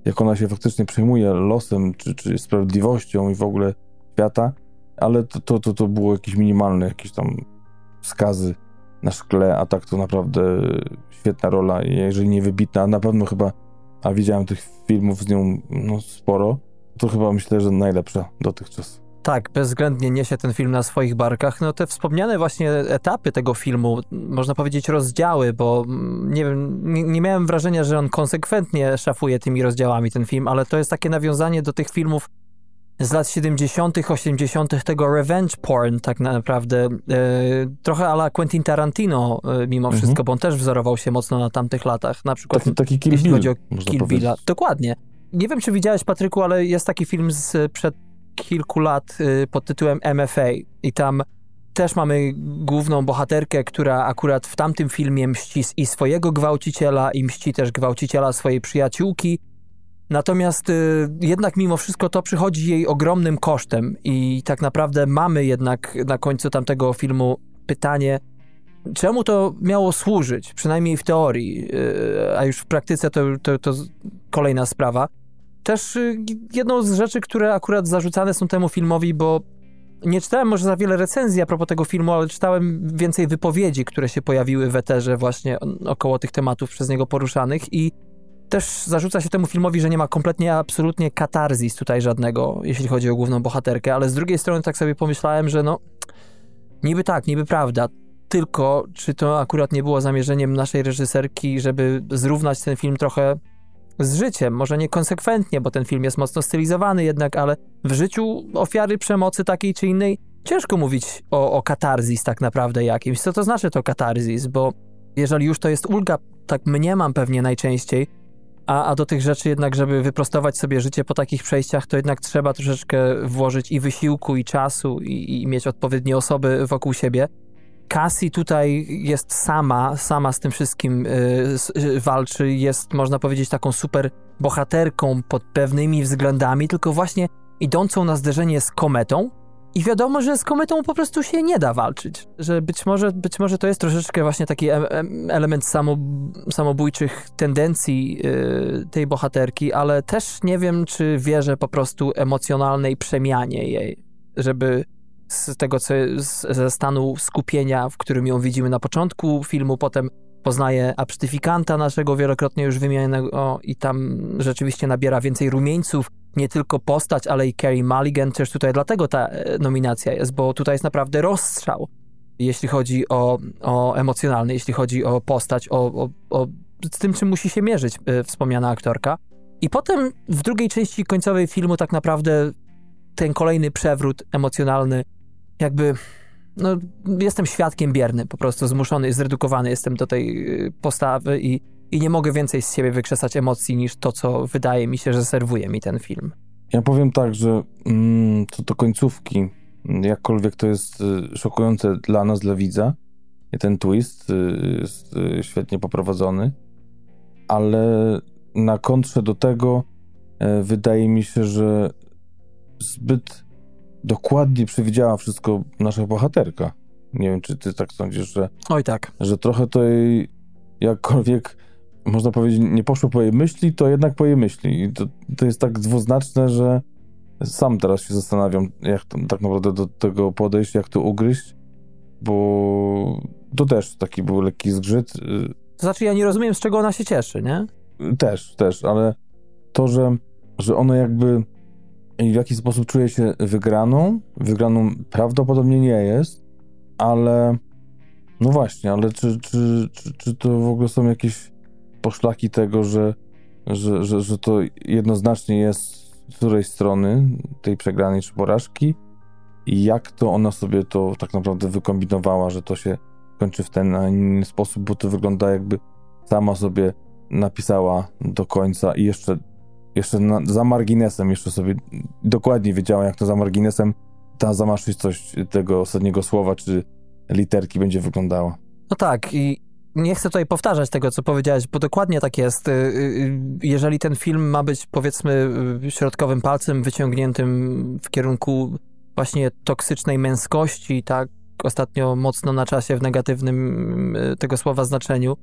jak ona się faktycznie przejmuje losem czy, czy sprawiedliwością i w ogóle świata, ale to, to, to, to było jakieś minimalne, jakieś tam wskazy na szkle, a tak to naprawdę świetna rola, jeżeli nie wybitna, na pewno chyba, a widziałem tych filmów z nią no, sporo, to chyba myślę, że najlepsza dotychczas. Tak, bezwzględnie niesie ten film na swoich barkach. No te wspomniane właśnie etapy tego filmu, można powiedzieć rozdziały, bo mm, nie wiem, nie, miałem wrażenia, że on konsekwentnie szafuje tymi rozdziałami ten film, ale to jest takie nawiązanie do tych filmów z lat 70., 80., tego revenge porn, tak naprawdę. E, trochę ala Quentin Tarantino, e, mimo mhm. wszystko, bo on też wzorował się mocno na tamtych latach. Na przykład, taki, taki Kill jeśli Bill, chodzi o Kill Billa. Dokładnie. Nie wiem, czy widziałeś, Patryku, ale jest taki film z przed kilku lat y, pod tytułem MFA i tam też mamy główną bohaterkę, która akurat w tamtym filmie mści i swojego gwałciciela i mści też gwałciciela swojej przyjaciółki. Natomiast y, jednak mimo wszystko to przychodzi jej ogromnym kosztem i tak naprawdę mamy jednak na końcu tamtego filmu pytanie, czemu to miało służyć, przynajmniej w teorii, y, a już w praktyce to, to, to kolejna sprawa. Też y, jedną z rzeczy, które akurat zarzucane są temu filmowi, bo nie czytałem może za wiele recenzji a propos tego filmu, ale czytałem więcej wypowiedzi, które się pojawiły w eterze właśnie około tych tematów przez niego poruszanych i też zarzuca się temu filmowi, że nie ma kompletnie, absolutnie katarzis tutaj żadnego, jeśli chodzi o główną bohaterkę, ale z drugiej strony tak sobie pomyślałem, że no niby tak, niby prawda, tylko czy to akurat nie było zamierzeniem naszej reżyserki, żeby zrównać ten film trochę z życiem, może nie konsekwentnie, bo ten film jest mocno stylizowany jednak, ale w życiu ofiary przemocy takiej czy innej ciężko mówić o, o katarzis tak naprawdę jakimś. Co to znaczy to katarzis? Bo jeżeli już to jest ulga, tak mniemam pewnie najczęściej, a, a do tych rzeczy jednak, żeby wyprostować sobie życie po takich przejściach, to jednak trzeba troszeczkę włożyć i wysiłku, i czasu, i, i mieć odpowiednie osoby wokół siebie. Cassie tutaj jest sama, sama z tym wszystkim yy, walczy, jest można powiedzieć taką super bohaterką pod pewnymi względami, tylko właśnie idącą na zderzenie z kometą. I wiadomo, że z kometą po prostu się nie da walczyć. Że być może, być może to jest troszeczkę właśnie taki element samo, samobójczych tendencji yy, tej bohaterki, ale też nie wiem, czy wierzę po prostu emocjonalnej przemianie jej, żeby z tego, co ze stanu skupienia, w którym ją widzimy na początku filmu, potem poznaje absztyfikanta naszego wielokrotnie już wymienionego i tam rzeczywiście nabiera więcej rumieńców, nie tylko postać, ale i Carrie Mulligan, też tutaj dlatego ta e, nominacja jest, bo tutaj jest naprawdę rozstrzał, jeśli chodzi o, o emocjonalny, jeśli chodzi o postać, o, o, o z tym, czym musi się mierzyć y, wspomniana aktorka. I potem w drugiej części końcowej filmu tak naprawdę ten kolejny przewrót emocjonalny jakby no, jestem świadkiem bierny, po prostu zmuszony, zredukowany jestem do tej y, postawy i, i nie mogę więcej z siebie wykrzesać emocji niż to, co wydaje mi się, że serwuje mi ten film. Ja powiem tak, że mm, co do końcówki, jakkolwiek to jest y, szokujące dla nas, dla widza, i ten twist y, jest y, świetnie poprowadzony, ale na kontrze do tego y, wydaje mi się, że zbyt dokładnie przewidziała wszystko nasza bohaterka. Nie wiem, czy ty tak sądzisz, że... Oj tak. Że trochę to jej jakkolwiek, można powiedzieć, nie poszło po jej myśli, to jednak po jej myśli. I to, to jest tak dwuznaczne, że sam teraz się zastanawiam, jak to, tak naprawdę do tego podejść, jak to ugryźć, bo to też taki był lekki zgrzyt. To znaczy, ja nie rozumiem, z czego ona się cieszy, nie? Też, też, ale to, że, że ona jakby w jakiś sposób czuje się wygraną, wygraną prawdopodobnie nie jest, ale no właśnie, ale czy, czy, czy, czy to w ogóle są jakieś poszlaki tego, że, że, że, że to jednoznacznie jest z której strony tej przegranej czy porażki? I jak to ona sobie to tak naprawdę wykombinowała, że to się kończy w ten, a inny sposób, bo to wygląda jakby sama sobie napisała do końca i jeszcze, jeszcze na, za marginesem, jeszcze sobie dokładnie wiedziała, jak to za marginesem ta zamaszystość tego ostatniego słowa czy literki będzie wyglądała. No tak i nie chcę tutaj powtarzać tego, co powiedziałeś, bo dokładnie tak jest. Y, y, y, Jeżeli ten film ma być, powiedzmy, środkowym palcem wyciągniętym w kierunku właśnie toksycznej męskości, tak ostatnio mocno na czasie w negatywnym tego słowa znaczeniu,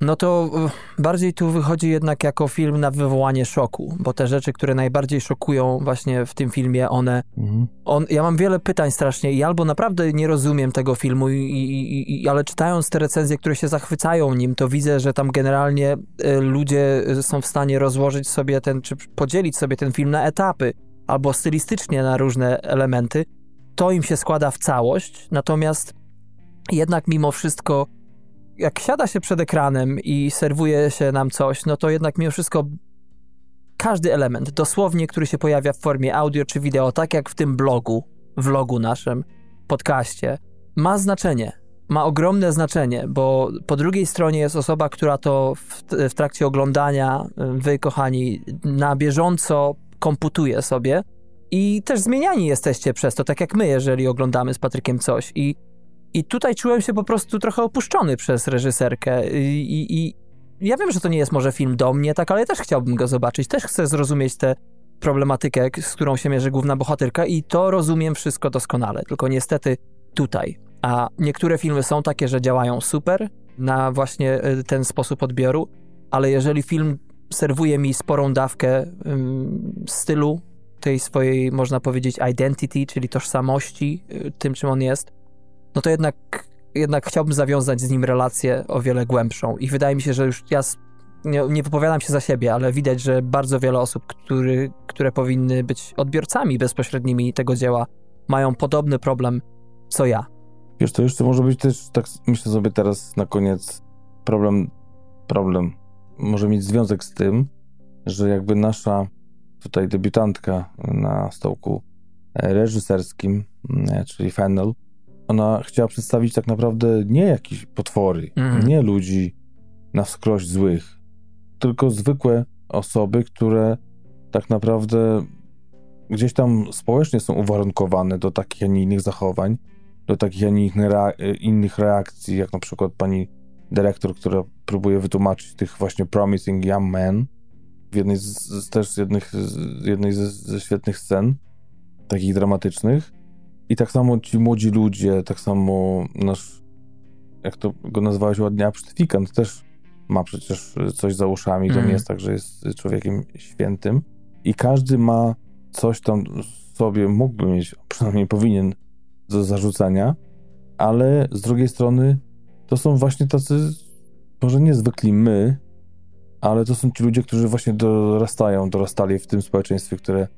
no to bardziej tu wychodzi jednak jako film na wywołanie szoku, bo te rzeczy, które najbardziej szokują właśnie w tym filmie, one... Mhm. On, ja mam wiele pytań strasznie i albo naprawdę nie rozumiem tego filmu, i, i, i, ale czytając te recenzje, które się zachwycają nim, to widzę, że tam generalnie y, ludzie są w stanie rozłożyć sobie ten, czy podzielić sobie ten film na etapy, albo stylistycznie na różne elementy. To im się składa w całość, natomiast jednak mimo wszystko jak siada się przed ekranem i serwuje się nam coś, no to jednak mimo wszystko każdy element, dosłownie, który się pojawia w formie audio czy wideo, tak jak w tym blogu, vlogu naszym, podcaście, ma znaczenie. Ma ogromne znaczenie, bo po drugiej stronie jest osoba, która to w, w trakcie oglądania, wy kochani, na bieżąco komputuje sobie i też zmieniani jesteście przez to, tak jak my, jeżeli oglądamy z Patrykiem coś i i tutaj czułem się po prostu trochę opuszczony przez reżyserkę. I, i, ja wiem, że to nie jest może film do mnie, tak, ale też chciałbym go zobaczyć. Też chcę zrozumieć tę problematykę, z którą się mierzy główna bohaterka, i to rozumiem wszystko doskonale. Tylko niestety tutaj. A niektóre filmy są takie, że działają super na właśnie y, ten sposób odbioru, ale jeżeli film serwuje mi sporą dawkę ym, stylu, tej swojej, można powiedzieć, identity, czyli tożsamości, y, tym czym on jest, no to jednak, jednak chciałbym zawiązać z nim relację o wiele głębszą. I wydaje mi się, że już ja nie, nie wypowiadam się za siebie, ale widać, że bardzo wiele osób, który, które powinny być odbiorcami bezpośrednimi tego dzieła, mają podobny problem co ja. Wiesz, to jeszcze może być też, tak myślę sobie teraz na koniec, problem, problem może mieć związek z tym, że jakby nasza tutaj debiutantka na stołku reżyserskim, czyli Fennel, ona chciała przedstawić tak naprawdę nie jakieś potwory, Mhm. nie ludzi na wskroś złych, tylko zwykłe osoby, które tak naprawdę gdzieś tam społecznie są uwarunkowane do takich, a nie innych zachowań, do takich, a nie innych reakcji, jak na przykład pani dyrektor, która próbuje wytłumaczyć tych właśnie promising young men w jednej z, z też jednych, z jednej ze, ze świetnych scen, takich dramatycznych. I tak samo ci młodzi ludzie, tak samo nasz, jak to go nazwałeś ładnie, absztyfikant też ma przecież coś za uszami. To Mhm. nie jest tak, że jest człowiekiem świętym. I każdy ma coś tam sobie, mógłby mieć, przynajmniej powinien, do zarzucania, ale z drugiej strony to są właśnie tacy, może niezwykli my, ale to są ci ludzie, którzy właśnie dorastają, dorastali w tym społeczeństwie, które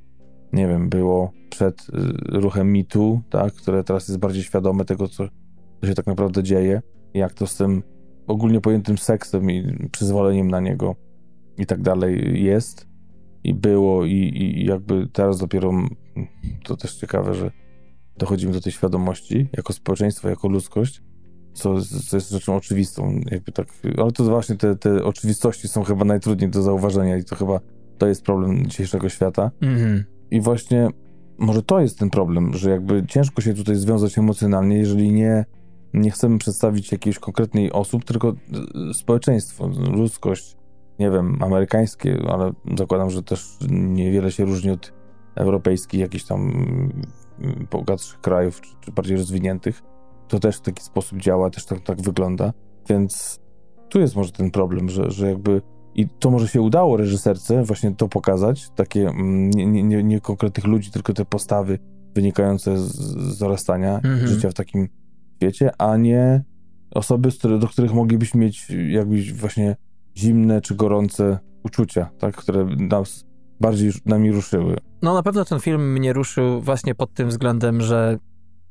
nie wiem, było przed y, ruchem MeToo, tak, które teraz jest bardziej świadome tego, co, co się tak naprawdę dzieje, jak to z tym ogólnie pojętym seksem i przyzwoleniem na niego i tak dalej jest i było i, i jakby teraz dopiero mm, to też ciekawe, że dochodzimy do tej świadomości jako społeczeństwo, jako ludzkość, co, co jest rzeczą oczywistą, jakby tak, ale to właśnie te, te oczywistości są chyba najtrudniej do zauważenia i to chyba to jest problem dzisiejszego świata. Mhm. I właśnie może to jest ten problem, że jakby ciężko się tutaj związać emocjonalnie, jeżeli nie, nie chcemy przedstawić jakiejś konkretnej osób, tylko y, społeczeństwo, ludzkość, nie wiem, amerykańskie, ale zakładam, że też niewiele się różni od europejskich, jakichś tam y, bogatszych krajów, czy, czy bardziej rozwiniętych. To też w taki sposób działa, też tak, tak wygląda. Więc tu jest może ten problem, że, że jakby i to może się udało reżyserce właśnie to pokazać, takie mm, nie, nie, nie, konkretnych ludzi, tylko te postawy wynikające z, z dorastania Mhm. życia w takim świecie, a nie osoby, do których moglibyśmy mieć jakbyś właśnie zimne czy gorące uczucia, tak, które nas bardziej nami ruszyły. No na pewno ten film mnie ruszył właśnie pod tym względem, że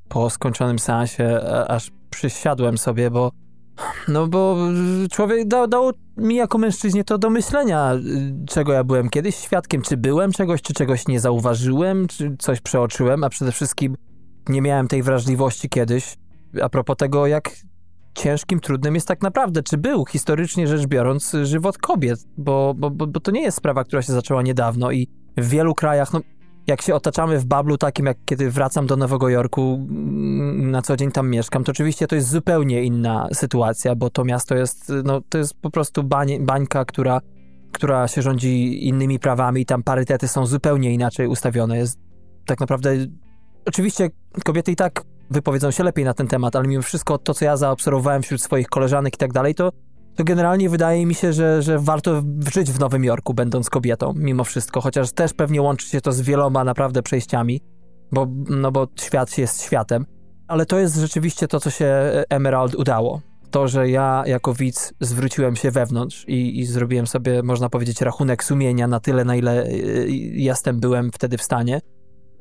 po skończonym seansie aż przysiadłem sobie, bo no bo człowiek dał, dał mi jako mężczyźnie to do myślenia, czego ja byłem kiedyś świadkiem, czy byłem czegoś, czy czegoś nie zauważyłem, czy coś przeoczyłem, a przede wszystkim nie miałem tej wrażliwości kiedyś. A propos tego, jak ciężkim, trudnym jest tak naprawdę, czy był historycznie rzecz biorąc żywot kobiet, bo, bo, bo to nie jest sprawa, która się zaczęła niedawno i w wielu krajach, no jak się otaczamy w bablu takim, jak kiedy wracam do Nowego Jorku, mm, na co dzień tam mieszkam, to oczywiście to jest zupełnie inna sytuacja, bo to miasto jest, no to jest po prostu bań, bańka, która, która się rządzi innymi prawami i tam parytety są zupełnie inaczej ustawione. Jest tak naprawdę, oczywiście kobiety i tak wypowiedzą się lepiej na ten temat, ale mimo wszystko to, co ja zaobserwowałem wśród swoich koleżanek i tak dalej, to to generalnie wydaje mi się, że, że warto żyć w Nowym Jorku, będąc kobietą, mimo wszystko, chociaż też pewnie łączy się to z wieloma naprawdę przejściami, bo, no bo świat jest światem. Ale to jest rzeczywiście to, co się Emerald udało. To, że ja jako widz zwróciłem się wewnątrz i, i zrobiłem sobie, można powiedzieć, rachunek sumienia na tyle, na ile y, y, jestem, byłem wtedy w stanie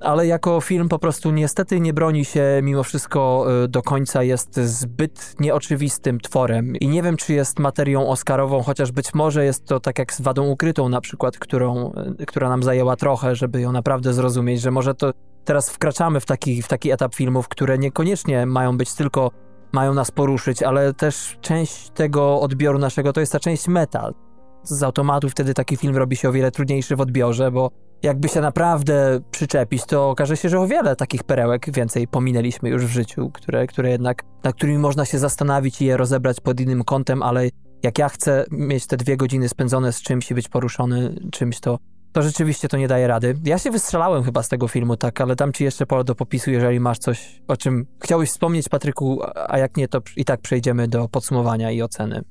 ale jako film po prostu niestety nie broni się mimo wszystko y, do końca, jest zbyt nieoczywistym tworem i nie wiem, czy jest materią oscarową, chociaż być może jest to tak jak z Wadą Ukrytą na przykład, którą, y, która nam zajęła trochę, żeby ją naprawdę zrozumieć, że może to teraz wkraczamy w taki, w taki etap filmów, które niekoniecznie mają być tylko, mają nas poruszyć, ale też część tego odbioru naszego to jest ta część metal. Z automatu wtedy taki film robi się o wiele trudniejszy w odbiorze, bo jakby się naprawdę przyczepić, to okaże się, że o wiele takich perełek więcej pominęliśmy już w życiu, które, które jednak, nad którymi można się zastanowić i je rozebrać pod innym kątem, ale jak ja chcę mieć te dwie godziny spędzone z czymś i być poruszony czymś, to, to rzeczywiście to nie daje rady. Ja się wystrzelałem chyba z tego filmu, tak, ale dam ci jeszcze pole do popisu, jeżeli masz coś, o czym chciałeś wspomnieć, Patryku, a jak nie, to i tak przejdziemy do podsumowania i oceny.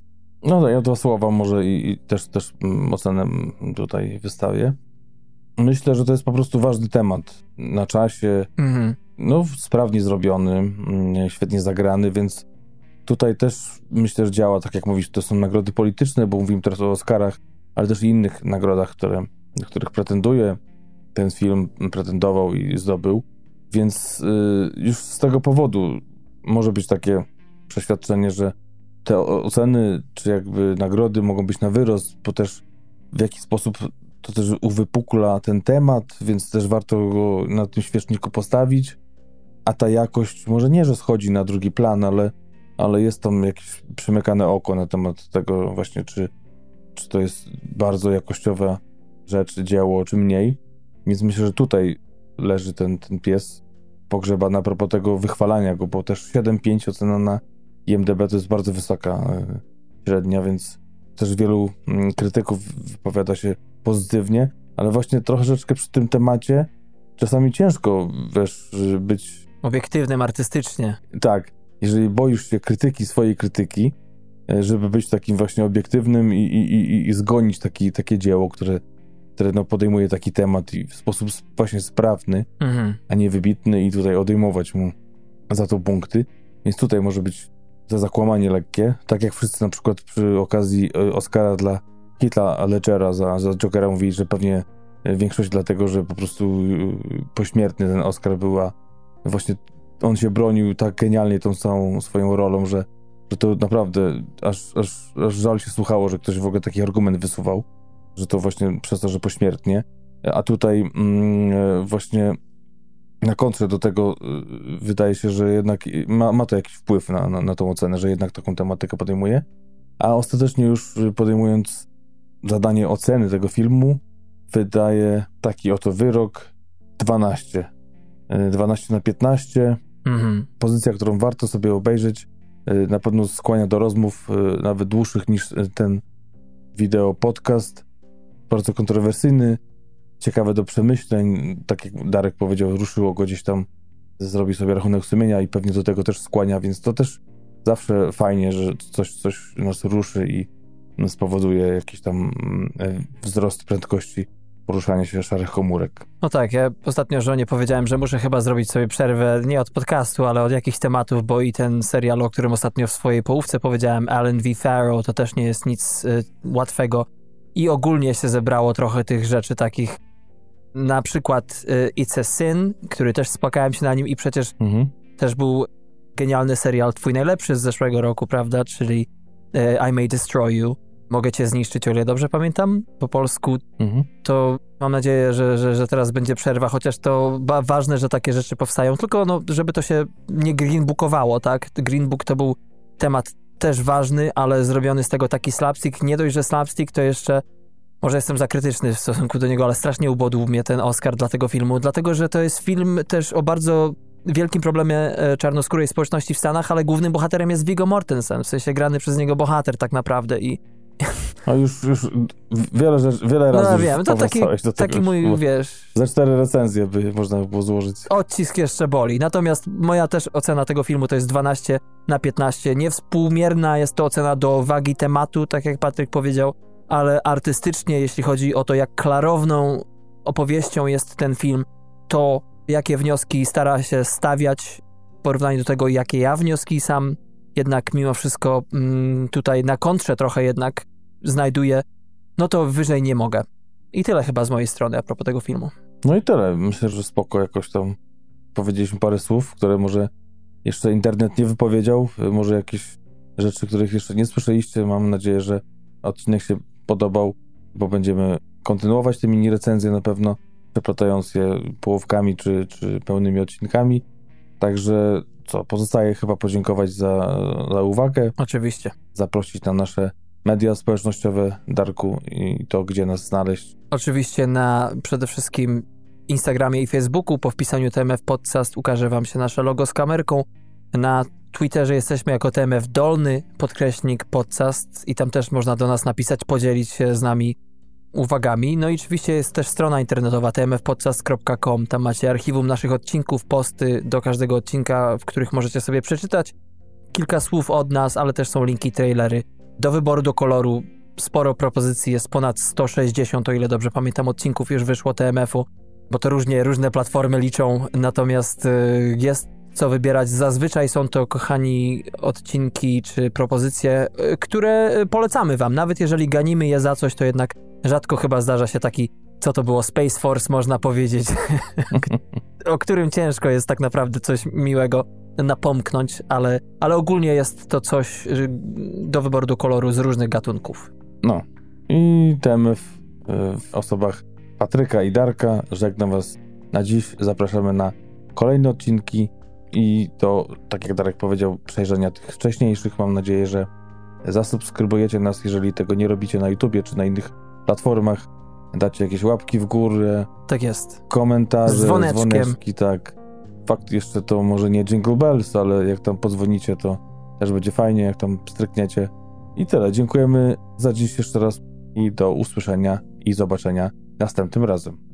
No ja dwa słowa może i, i też, też mm, ocenę tutaj wystawię. Myślę, że to jest po prostu ważny temat na czasie. Mhm. No, sprawnie zrobiony, mm, świetnie zagrany, więc tutaj też myślę, że działa, tak jak mówisz, to są nagrody polityczne, bo mówimy teraz o Oscarach, ale też i innych nagrodach, które, do których pretenduje ten film, pretendował i zdobył. Więc y, już z tego powodu może być takie przeświadczenie, że te oceny, czy jakby nagrody mogą być na wyrost, bo też w jaki sposób to też uwypukla ten temat, więc też warto go na tym świeczniku postawić. A ta jakość może nie, że schodzi na drugi plan, ale, ale jest tam jakieś przymykane oko na temat tego właśnie, czy, czy to jest bardzo jakościowa rzecz, dzieło, czy mniej. Więc myślę, że tutaj leży ten, ten pies pogrzeba na propos tego wychwalania go, bo też 7,5 ocena na IMDB to jest bardzo wysoka e, średnia, więc też wielu mm, krytyków wypowiada się pozytywnie, ale właśnie troszeczkę przy tym temacie czasami ciężko, wiesz, być... Obiektywnym artystycznie. Tak. Jeżeli boisz się krytyki, swojej krytyki, e, żeby być takim właśnie obiektywnym i, i, i, i zgonić taki, takie dzieło, które, które no, podejmuje taki temat i w sposób właśnie sprawny, mhm. a nie wybitny i tutaj odejmować mu za to punkty. Więc tutaj może być za zakłamanie lekkie, tak jak wszyscy na przykład przy okazji e, Oscara dla Hitla Ledgera za, za Jokera mówili, że pewnie większość dlatego, że po prostu e, pośmiertny ten Oscar była właśnie on się bronił tak genialnie tą całą swoją rolą, że, że to naprawdę aż, aż, aż żal się słuchało, że ktoś w ogóle taki argument wysuwał, że to właśnie przez to, że pośmiertnie. A tutaj mm, e, właśnie na kontrze do tego y, wydaje się, że jednak ma, ma to jakiś wpływ na, na, na tą ocenę, że jednak taką tematykę podejmuje. A ostatecznie już podejmując zadanie oceny tego filmu, wydaje taki oto wyrok 12. 12 y, na 15. Mhm. Pozycja, którą warto sobie obejrzeć. Y, na pewno skłania do rozmów nawet dłuższych niż ten wideo podcast. Bardzo kontrowersyjny ciekawe do przemyśleń. Tak jak Darek powiedział, ruszyło go gdzieś tam, zrobi sobie rachunek sumienia i pewnie do tego też skłania, więc to też zawsze fajnie, że coś, coś nas ruszy i spowoduje jakiś tam mm, wzrost prędkości poruszania się szarych komórek. No tak, ja ostatnio żonie powiedziałem, że muszę chyba zrobić sobie przerwę nie od podcastu, ale od jakichś tematów, bo i ten serial, o którym ostatnio w swojej połówce powiedziałem, Alan V. Farrow, to też nie jest nic y, łatwego. I ogólnie się zebrało trochę tych rzeczy takich, na przykład y, It's a Sin, który też spłakałem się na nim i przecież Mhm. też był genialny serial, twój najlepszy z zeszłego roku, prawda, czyli y, I May Destroy You. Mogę cię zniszczyć, o ile dobrze pamiętam, po polsku Mhm. to mam nadzieję, że, że, że teraz będzie przerwa, chociaż to ważne, że takie rzeczy powstają, tylko no, żeby to się nie greenbookowało, tak? Green Book to był temat też ważny, ale zrobiony z tego taki slapstick. Nie dość, że slapstick, to jeszcze może jestem za krytyczny w stosunku do niego, ale strasznie ubodł mnie ten Oscar dla tego filmu, dlatego, że to jest film też o bardzo wielkim problemie e, czarnoskórej społeczności w Stanach, ale głównym bohaterem jest Viggo Mortensen, w sensie grany przez niego bohater tak naprawdę i No już, już wiele, rzeczy, wiele razy no wiem, to taki, do tego. taki mój, Bo wiesz, Za cztery recenzje by można było złożyć. odcisk jeszcze boli. Natomiast moja też ocena tego filmu to jest 12 na 15. Niewspółmierna jest to ocena do wagi tematu, tak jak Patryk powiedział, ale artystycznie, jeśli chodzi o to, jak klarowną opowieścią jest ten film, to jakie wnioski stara się stawiać w porównaniu do tego, jakie ja wnioski sam jednak mimo wszystko mm, tutaj na kontrze trochę jednak znajduję, no to wyżej nie mogę. I tyle chyba z mojej strony a propos tego filmu. No i tyle. Myślę, że spoko jakoś tam powiedzieliśmy parę słów, które może jeszcze internet nie wypowiedział. Może jakieś rzeczy, których jeszcze nie słyszeliście. Mam nadzieję, że odcinek się podobał, bo będziemy kontynuować te mini recenzje na pewno, przeplatając je połówkami czy, czy pełnymi odcinkami. Także co, pozostaje chyba podziękować za, za uwagę, Oczywiście. zaprosić na nasze media społecznościowe Darku i to, gdzie nas znaleźć. Oczywiście na przede wszystkim Instagramie i Facebooku po wpisaniu TMF Podcast ukaże wam się nasze logo z kamerką. Na Twitterze jesteśmy jako TMF Dolny, podkreśnik podcast i tam też można do nas napisać, podzielić się z nami uwagami. No i oczywiście jest też strona internetowa tmfpodcast.com. Tam macie archiwum naszych odcinków, posty do każdego odcinka, w których możecie sobie przeczytać kilka słów od nas, ale też są linki, trailery. Do wyboru, do koloru sporo propozycji, jest ponad 160, o ile dobrze pamiętam, odcinków już wyszło TMF-u, bo to różnie, różne platformy liczą, natomiast y, jest co wybierać. Zazwyczaj są to, kochani, odcinki czy propozycje, y, które y, polecamy wam. Nawet jeżeli ganimy je za coś, to jednak rzadko chyba zdarza się taki, co to było, Space Force, można powiedzieć, o którym ciężko jest tak naprawdę coś miłego napomknąć, ale, ale ogólnie jest to coś y, do wyboru do koloru z różnych gatunków. No. I TMF y, w osobach Patryka i Darka żegnam Was na dziś. Zapraszamy na kolejne odcinki i do, tak jak Darek powiedział, przejrzenia tych wcześniejszych. Mam nadzieję, że zasubskrybujecie nas, jeżeli tego nie robicie na YouTubie czy na innych platformach. Dacie jakieś łapki w górę, Tak jest. komentarze, Z dzwoneczkiem. dzwoneczki, tak. Fakt jeszcze to może nie Jingle Bells, ale jak tam podzwonicie, to też będzie fajnie, jak tam strykniecie. I tyle. Dziękujemy za dziś jeszcze raz i do usłyszenia i zobaczenia następnym razem.